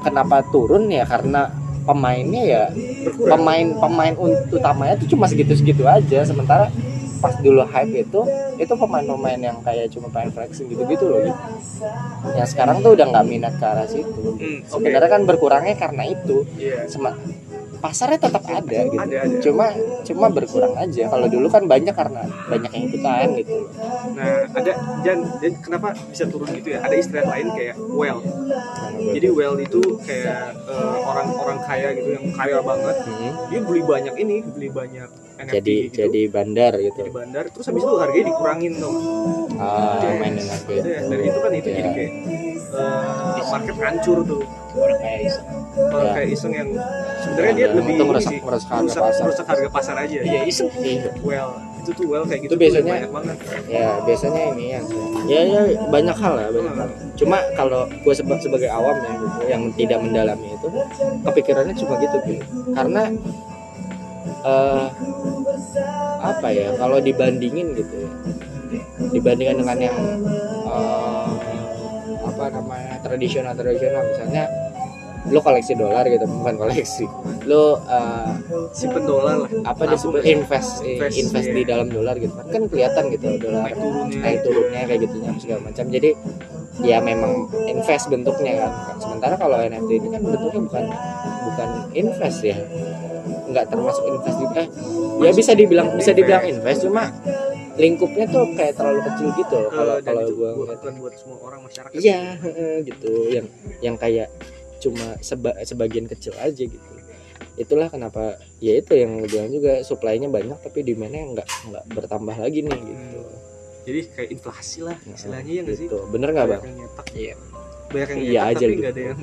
kenapa turun ya karena pemainnya ya berkurang. pemain pemain ut- utamanya tuh cuma segitu segitu aja. Sementara pas dulu hype itu itu pemain-pemain yang kayak cuma pengen flexing gitu-gitu loh. Gitu. yang sekarang tuh udah nggak minat ke arah situ. Hmm, oke. sebenarnya kan berkurangnya karena itu. Iya. Sema- pasarnya tetap ada gitu. Ada ada. Cuma cuma berkurang aja. Kalau dulu kan banyak karena banyak yang ikutan gitu. Nah ada dan, dan kenapa bisa turun gitu ya? Ada istilah lain kayak well. Jadi well itu kayak eh, orang-orang kaya gitu yang kaya banget. Hmm, dia beli banyak ini beli banyak NFT jadi gitu. jadi bandar gitu. Bandar terus habis itu harganya dikurangin dong. Ah main dengan Itu ya, dari itu kan itu Iya. jadi kayak eh, market hancur tuh. Orang kayak iseng. Orang Ya. kayak iseng yang sebenarnya dia Yang lebih itu merusak- harga merusak, pasar. merusak harga pasar aja. Iya iseng. Iya. well itu tuh well kayak gitu Itu biasanya- banyak banget. ya biasanya ini yang ya ya banyak hal lah banyak hal. cuma kalau gue seba- sebagai awam ya gitu yang tidak mendalami itu kepikirannya cuma gitu gitu karena eh apa ya kalau dibandingin gitu ya. Dibandingkan dengan yang eh, apa namanya tradisional tradisional. Misalnya lo koleksi dolar gitu bukan koleksi. Lo eh, simpen dolar lah. apa disebut invest Invest, invest, di iya. dalam dolar gitu. Kan kan kelihatan gitu dolar naik turunnya. Naik turunnya kayak gitunya segala macam. Jadi ya memang invest bentuknya kan. Sementara kalau NFT ini kan bentuknya bukan bukan invest ya nggak termasuk invest juga. Eh, ya bisa dibilang bisa dibilang invest cuma lingkupnya tuh kayak terlalu kecil gitu kalau dan kalau gua buat, ngeliat. bukan buat semua orang masyarakat. Iya gitu. Yang yang kayak cuma seba- sebagian kecil aja gitu. Itulah kenapa ya itu yang lu bilang juga supply-nya banyak tapi demand-nya nggak nggak bertambah lagi nih gitu. Jadi kayak inflasi lah istilahnya ya nggak sih? gitu. bener nggak bang? banyak yang nyetak. Iya. banyak yang Iya aja tapi gitu. nggak ada yang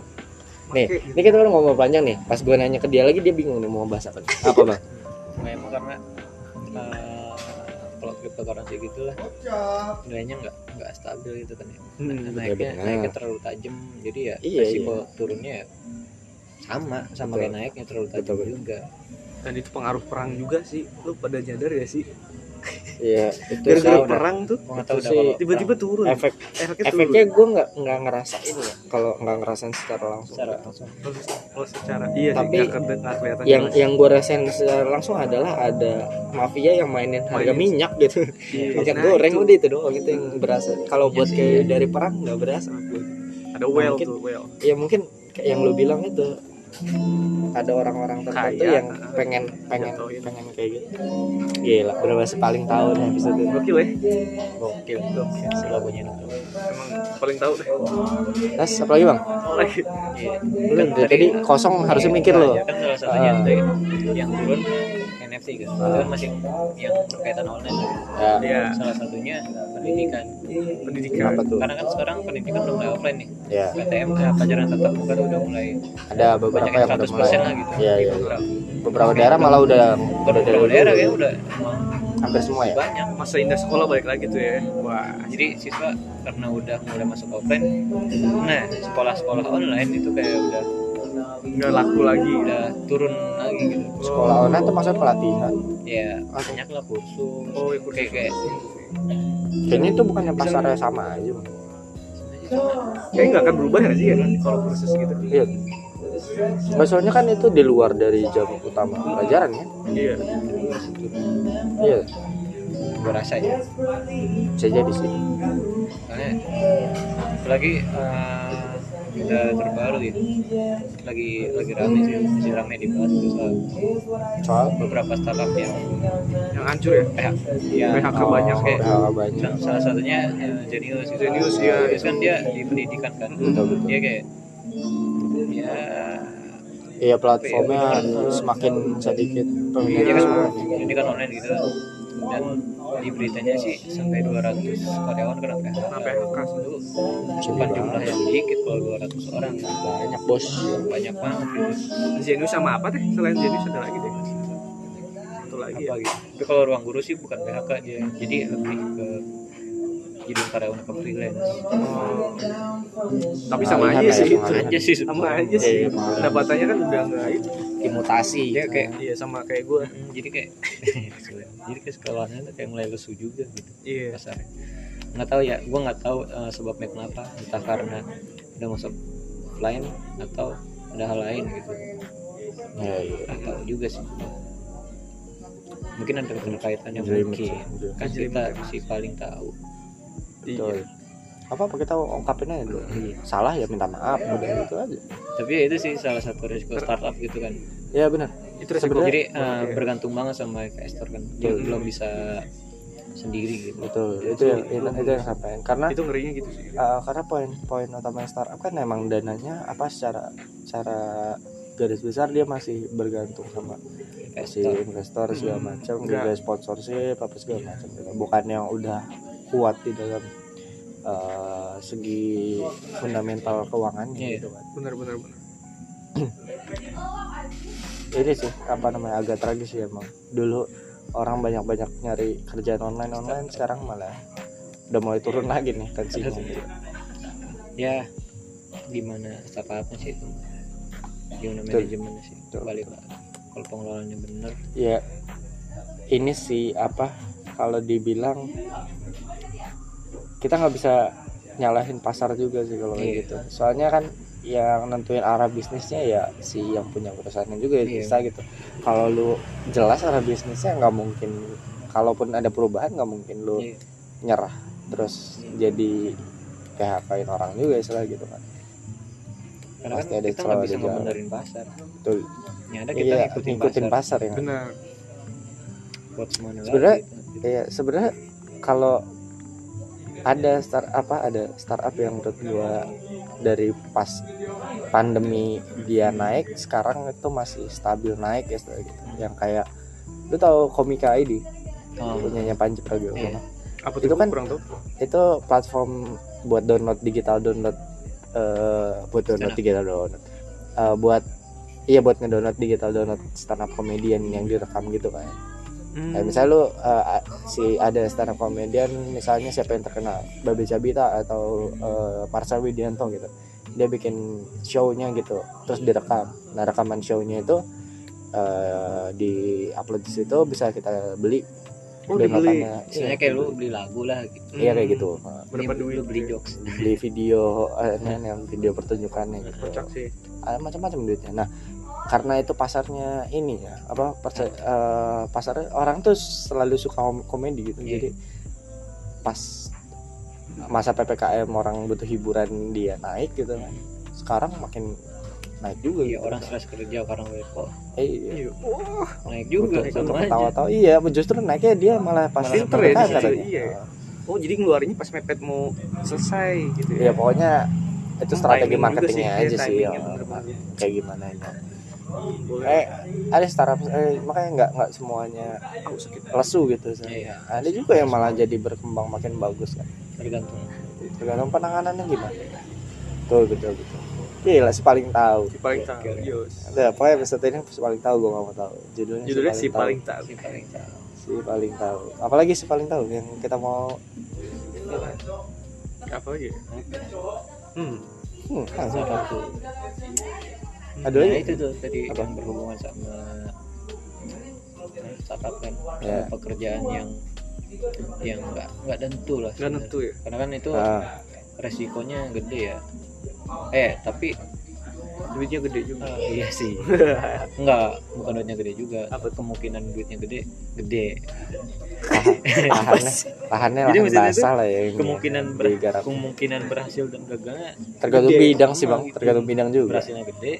nih ini kita udah ngomong panjang nih. Pas gue nanya ke dia lagi dia bingung nih mau bahas apa nih. apa bang? Memang karena eh, kalau cryptocurrency gitu lah nilainya nggak nggak stabil gitu kan ya. Hmm, naiknya naiknya terlalu tajam. Jadi ya Iya, resiko turunnya ya sama sama Betul. kayak naiknya terlalu tajam Betul, betul. juga. Dan itu pengaruh perang juga sih. Lu pada nyadar ya sih Iya itu gara-gara perang tuh. Gua tahu sih. tiba-tiba turun. efek efeknya efeknya turun. gue nggak nggak ngerasain ya kalau nggak ngerasain secara langsung. Secara langsung. Kalau kalau secara iya Tapi sih nggak ke- nggak kelihatan. yang yang gue rasain secara langsung adalah ada mafia yang mainin harga Mainin. minyak gitu. Iya, *laughs* minyak nah, goreng itu. udah itu doang itu yang berasa. Kalau Iya buat kayak dari perang nggak berasa. Ada well mungkin- tuh well. ya mungkin kayak yang lu bilang itu ada orang-orang tertentu Kaya, yang uh, pengen pengen jatuhin. pengen kayak gitu. Gila bener-bener paling tahu nih episode ini. Gokil ya gokil. Gokil. Si lagunya itu emang paling tahu deh. Terus apa lagi bang? Lagi. Iya Belum, dari tadi kosong harusnya mikir loh. Kan salah satunya itu yang turun NFT kan itu kan masih yang berkaitan online. Kan. ya. Ya salah satunya pendidikan. Pendidikan. Apa tuh? Karena kan sekarang pendidikan udah mulai offline nih. Ya. PTM eh, pelajaran tatap muka tuh udah mulai ada beberapa banyak yang yang udah 100% mulai lah gitu. Iya, Di iya. beberapa. Beberapa daerah malah udah beberapa daerah kayaknya udah hampir semua ya? banyak. Masa indah sekolah balik lagi tuh ya. Wah. Jadi siswa karena udah mulai masuk offline nah sekolah-sekolah online itu kayak udah nggak laku lagi udah turun lagi gitu. Sekolah online tuh maksudnya pelatihan? Ya banyak lah kursus. Oh ya kursus. kayak kayak kayaknya itu bukannya pasarnya sama aja. Kayaknya nggak akan berubah ya sih ya kan kalau kursus gitu? Iya. Nggak, soalnya kan itu di luar dari jam utama pelajaran ya. Iya. Iya. Gue rasa ya. Bisa jadi sih. Soalnya apalagi eh, udah terbaru gitu lagi lagi rame sih masih rame dibahas tuh soal soal? Beberapa startup yang yang hancur ya? PH yang PHK banyak kayak PHK banyak. salah satunya eh, Genius gitu. Genius, iya, Genius kan dia di pendidikan kan. Betul, betul. dia kayak ya iya platformnya semakin sedikit. Peminatnya kan semakin pendidikan online gitu. Dan di beritanya sih sampai 200 karyawan kena PHK Kena PHK itu bukan jumlah yang dikit kalau 200 orang. Banyak bos. Banyak banget gitu Genius sama apa teh? Selain Genius ada lagi deh satu lagi apa ya? gitu tapi kalau ruang guru sih bukan PHK dia. Jadi lebih ke jadi karyawan ke freelance. Tapi sama aja sih. ya, itu sama aja sih. Sama aja sih. Iya, pendapatannya kan udah nggak itu dimutasi. Dia kayak iya sama kayak gue Mm, jadi kayak *laughs* jadi kayak sekolahnya tuh kayak mulai lesu juga gitu. Iya. Pasarnya nggak tahu ya gue nggak tahu eh, sebabnya kenapa entah karena udah masuk offline atau ada hal lain gitu. Ya, iya. nggak tahu juga sih. Mungkin ada keterkaitannya mungkin. kan kita sih paling tahu. Betul. iya apa apa kita ungkapin aja dulu. Salah ya minta maaf udah gitu aja. Tapi ya itu sih salah satu resiko startup gitu kan. Ya benar itu resiko Sebenarnya- jadi eh, Oke. bergantung banget sama investor kan. Dia Betul. belum bisa sendiri gitu. Betul. Itu yang itu, itu yang sampai karena itu ngerinya gitu sih. Uh, karena poin-poin utama startup kan emang dananya apa secara secara garis besar dia masih bergantung sama si investor. segala Hmm, macam juga sponsorship apa segala macam gitu. bukan yang udah kuat di dalam uh, segi fundamental keuangannya Iya. gitu kan. Benar benar benar *clears throat* ini sih apa namanya agak tragis sih emang. Dulu orang banyak banyak nyari kerjaan online online sekarang malah udah mulai turun lagi nih tensinya. *laughs* Ya gimana startupnya sih itu. Gimana manajemennya sih? Betul. balik lagi. Kalau pengelolaannya bener. Ya ini sih apa kalau dibilang kita nggak bisa nyalahin pasar juga sih kalau Iya. gitu. Soalnya kan yang nentuin arah bisnisnya ya si yang punya perusahaannya juga ya Iya. bisa gitu. Kalau lu jelas arah bisnisnya nggak mungkin kalaupun ada perubahan nggak mungkin lu Iya. nyerah terus jadi PHK-in orang juga istilah gitu kan. Karena Pasti kan ada kita nggak bisa membenerin pasar. Betul. Yang ada kita iya ngikutin, ngikutin pasar, pasar ya. Benar. Buat Sebenarnya- gitu. Iya, sebenarnya kalau ada start apa ada startup yang menurut gua dari pas pandemi dia naik sekarang itu masih stabil naik ya setelah gitu. Yang kayak lu tahu Komika ID Oh, punyanya Panji Pragiwaksono. Iya. apa Itu tuh kan- kurang tahu Itu platform buat download digital download eh buat download digital download. Eh, buat iya buat ngedownload digital download stand up comedian yang direkam gitu kan. Hmm. Kayak misalnya lu uh, si ada stand up comedian misalnya siapa yang terkenal? Babe Cabita atau uh, Marsha Widianto gitu. Dia bikin show-nya gitu terus direkam. Nah rekaman show-nya itu uh, di upload di situ bisa kita beli. Oh dibeli. downloadannya. Misalnya kayak lu beli lagu lah gitu. Iya kayak gitu. Uh, berapa Ini duit lu beli jokes. Beli video uh, yang video pertunjukannya gitu. Kocak sih. Ada macam-macam duitnya. Nah karena itu pasarnya ini ya apa persa- eh, pasar orang tuh selalu suka kom- komedi gitu Iya. jadi pas masa ppkm orang butuh hiburan dia naik gitu kan sekarang makin naik juga iya gitu. orang stres kerja karena WFO Eh, iya Iya. Wah, naik juga Untuk- untuk aja ketawa-tawa iya justru naiknya dia malah pas Malah filter ya, katanya. iya. oh jadi ngeluarinnya pas mepet mau selesai gitu Iya pokoknya itu strategi marketingnya sih, aja iya, sih timingnya ya. kayak gimana ya. Eh ada startup eh, makanya nggak nggak semuanya Aku lesu gitu sih. Iya. Ada juga yang malah jadi berkembang makin bagus kan. tergantung Tergantung penanganannya gimana. Betul betul betul. Gila si paling tahu. Si paling tahu. Oke, oke. Yos. Udah, pokoknya episode ini si paling tahu gue gak mau tahu. Judulnya, Judulnya si paling tahu. si paling tahu Si paling tahu. Apalagi si paling tahu yang kita mau Apa lagi? ya? Hmm. hmm, langsung satu Ada Nah, lagi? itu tuh tadi Apa? yang berhubungan sama startup kan Ya. pekerjaan yang yang nggak nggak tentu lah Nggak tentu ya. karena kan itu Ah, resikonya gede ya eh tapi Duitnya gede juga. eh, iya sih *laughs* enggak bukan duitnya gede juga Apa kemungkinan duitnya gede gede lahannya lahannya *laughs* Jadi lahan basah lah ya ini. kemungkinan ber, digarap. kemungkinan berhasil dan gagalnya tergantung gede. bidang sih bang Gitu. tergantung bidang juga berhasilnya gede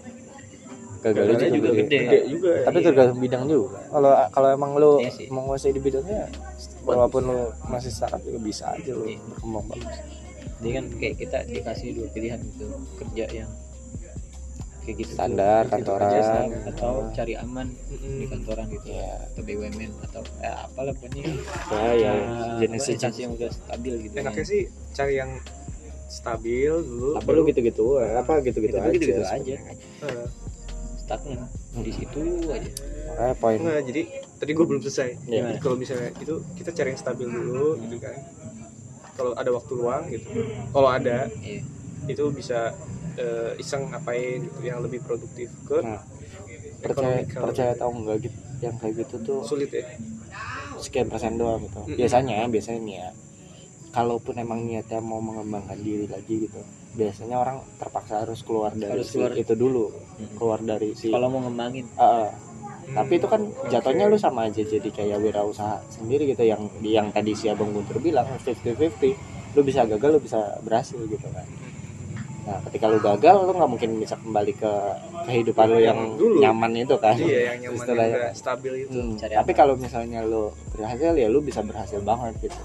gagalnya gagalnya juga, juga gede. gede. Gede juga. tapi Iya. tergantung bidang juga kalau kalau emang lu Iya sih. menguasai di bidangnya walaupun lu masih startup juga bisa aja lu Iya. berkembang bagus jadi kan kayak kita dikasih dua pilihan gitu kerja yang kayak gitu Standar, gitu kantoran. aja, standar, atau cari aman di Mm-mm. kantoran gitu Iya. atau BUMN atau ya apalah pokoknya ya ya Nah, jenis instansi yang udah stabil gitu Enaknya sih cari yang stabil dulu. apa lu gitu-gitu apa gitu-gitu Gitu- aja gitu-gitu aja. Eh, stagnan di situ aja makanya poin Enggak, jadi tadi gue belum selesai. Jadi kalau misalnya itu kita cari yang stabil dulu gitu kan. Kalau ada waktu luang gitu. Kalau ada iya itu bisa eh, iseng ngapain gitu yang lebih produktif ke Nah, percaya percaya tahu enggak gitu yang kayak gitu tuh sulit ya. sekian persen doang gitu Mm-mm. biasanya biasanya nih ya kalaupun emang niatnya mau mengembangkan diri lagi gitu biasanya orang terpaksa harus keluar dari Harus si- keluar. itu dulu Mm. keluar dari si kalau mau ngembangin ah. tapi itu kan Hmm, jatuhnya oke. lu sama aja jadi kayak wirausaha sendiri gitu yang yang tadi si abang Guntur bilang 50-50 lu bisa gagal lu bisa berhasil gitu kan nah ketika lu gagal lu nggak mungkin bisa kembali ke kehidupan lu yang dulu. nyaman itu kan Iya, yang nyaman Istilahnya. stabil itu. Hmm, Cari tapi kalau misalnya lu berhasil ya lu bisa berhasil banget gitu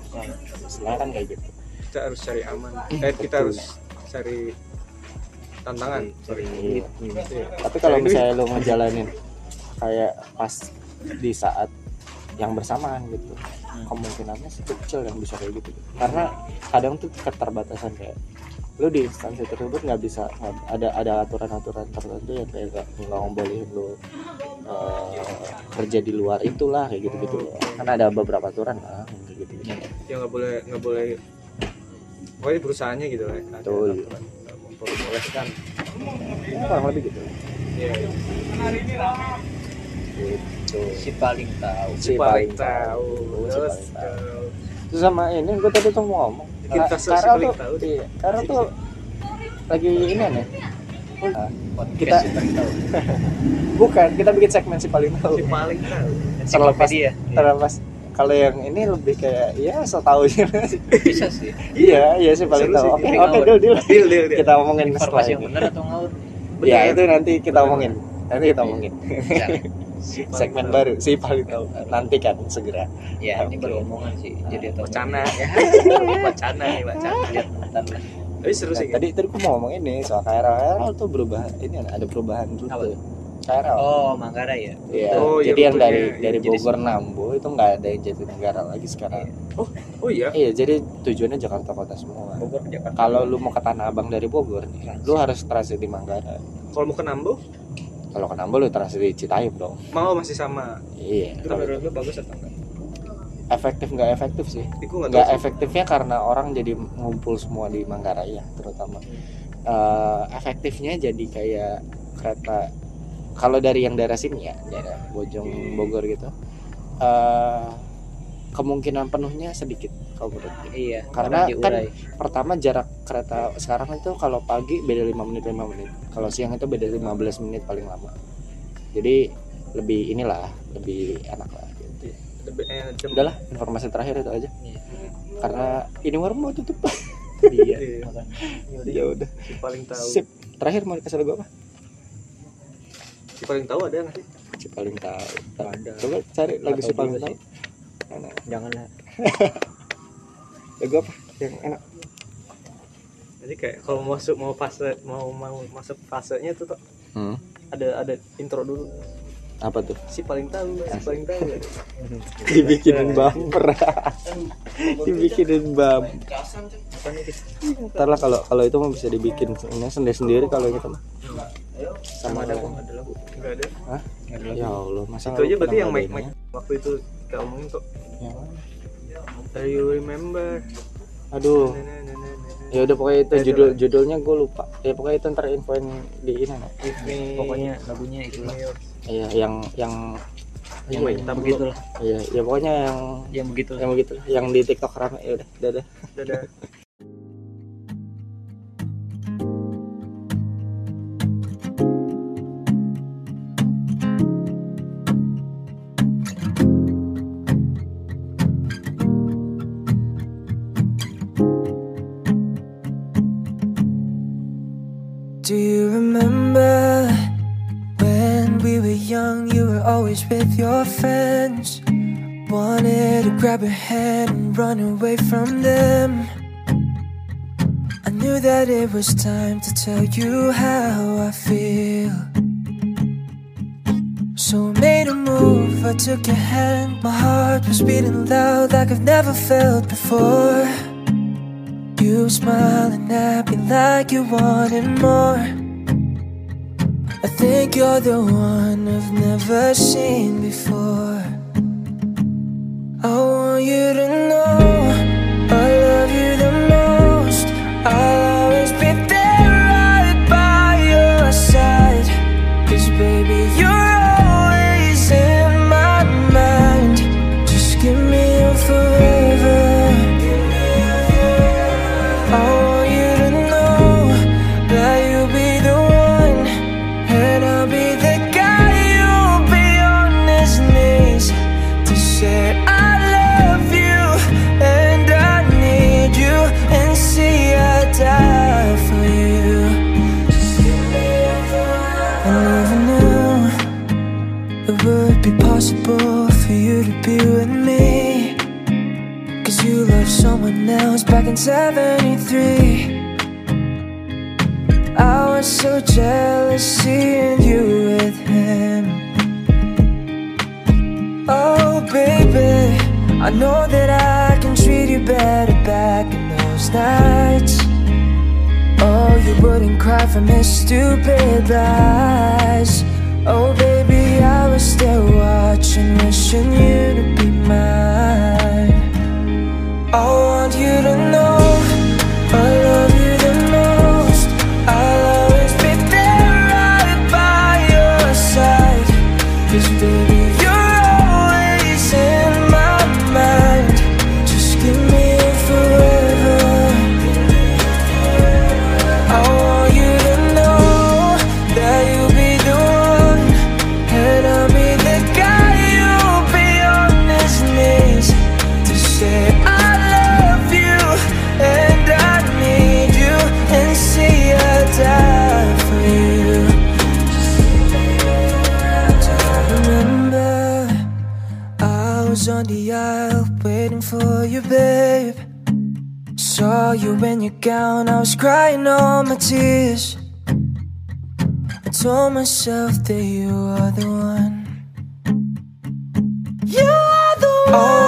istilahnya kan kayak gitu Kita harus cari aman. Eh, kita Betul. harus cari tantangan. cari Iya. duit Iya. tapi kalau Cari misalnya lu ngejalanin kayak pas di saat yang bersamaan gitu kemungkinannya sih kecil yang bisa kayak gitu karena kadang tuh keterbatasan kayak lu di instansi tersebut nggak bisa ada ada aturan-aturan tertentu yang kayak nggak nggak ngebolehin lu eh, kerja di luar itulah kayak gitu gitu kan ada beberapa aturan lah kayak gitu gitu yang nggak boleh nggak boleh. Pokoknya perusahaannya gitu lah ada Betul. aturan. Nggak memperbolehkan. Ya, kurang lebih gitu. Iya, gitu. Si paling tahu. Si paling paling tahu. si terus paling tahu. Terus sama ini gue tadi tuh mau ngomong Kita si paling tuh tahu. iya, Karel tuh lagi ini nih podcast Kita- si *laughs* bukan kita bikin segmen si paling tahu. Si paling tahu. Terlepas Ensiklopedia. terlepas. Kalau yang ini lebih kayak ya so tau aja bisa sih. *laughs* Iya iya sih paling tahu. oke oke deal deal. Deal deal kita omongin informasi yang benar atau ngawur? Ya itu nanti kita omongin nanti kita omongin ya, segmen baru si paling tahu nanti kan segera. Ya ini baru omongan sih jadi atau wacana. ya *laughs* wacana nih wacana. Lihat ntar lah. Tapi seru sih. Tadi tadi gue mau ngomong ini soal KRL KRL tuh berubah ini ada perubahan Apa? Rute tuh? KRL oh Manggarai ya? Iya, Oh, iya, jadi yang dari dari Jadi Bogor Nambo itu nggak ada yang Jatinegara lagi sekarang. oh iya? Iya, jadi tujuannya Jakarta Kota semua. Bogor Jakarta. Kalau lu mau ke Tanah Abang dari Bogor, nih, lu harus transit di Manggarai. kalau mau ke Nambo Kalau ke Nambo lu transit di Citayam dong. mau masih sama Iya. itu menurut lu bagus atau enggak Efektif nggak efektif sih? nggak efektifnya karena orang jadi ngumpul semua di Manggarai ya, terutama. Eh, efektifnya jadi kayak kereta. Kalau dari yang daerah sini ya, daerah Bojong Bogor gitu. eh kemungkinan penuhnya sedikit kalau menurut gue. iya Karena kan pertama jarak kereta sekarang itu kalau pagi beda 5 menit 5 menit. Kalau siang itu beda 15 menit paling lama. Jadi lebih inilah lebih enak lah. Gitu. Lebih, eh, udahlah informasi terakhir itu aja. Iya. karena ini warung mau tutup. Iya *laughs* Iya. ya udah si paling tahu. Sip. Terakhir mau dikasih lagu apa? Si paling tahu ada nggak sih? Si paling tahu. Coba cari lagu si paling tahu Mana? jangan lah lagu *laughs* apa? Yang enak. Jadi kayak kalau masuk mau fase mau mau masuk fasenya tuh tuh hmm. ada ada intro dulu. Apa tuh? Si paling tahu si paling tahu. *laughs* Dibikinin bumper. *laughs* Dibikinin bumper ntar lah kalau kalau itu mah bisa dibikin. Ini sendiri sendiri kalau gitu mah. Sama ada kok ada lagu? Nggak ada. Hah? Ya Allah masa itu aja berarti yang mic ngadainnya? waktu itu kita omongin kok. Yang mana? Do you remember? Aduh. Nah, nah, nah, ya udah pokoknya itu Ya, itu judul lah. judulnya gue lupa. Ya pokoknya itu ntar infoin di ini nah. Pokoknya lagunya itulah. Iya yang yang yang Wait, tar dulu. begitulah iya ya pokoknya yang yang begitu yang begitu yang di TikTok rame. Ya udah dadah. Dadah *laughs* With your friends. Wanted to grab your hand and run away from them. I knew that it was time to tell you how I feel. So I made a move, I took your hand. My heart was beating loud like I've never felt before. You smiling at me like you wanted more. I think you're the one I've never seen before. I want you to was so jealous seeing you with him. Oh baby, I know that I can treat you better back in those nights. Oh, you wouldn't cry from his stupid lies. Oh baby, I was still watching, wishing you gown, I was crying all my tears. I told myself that you are the one. You are the one.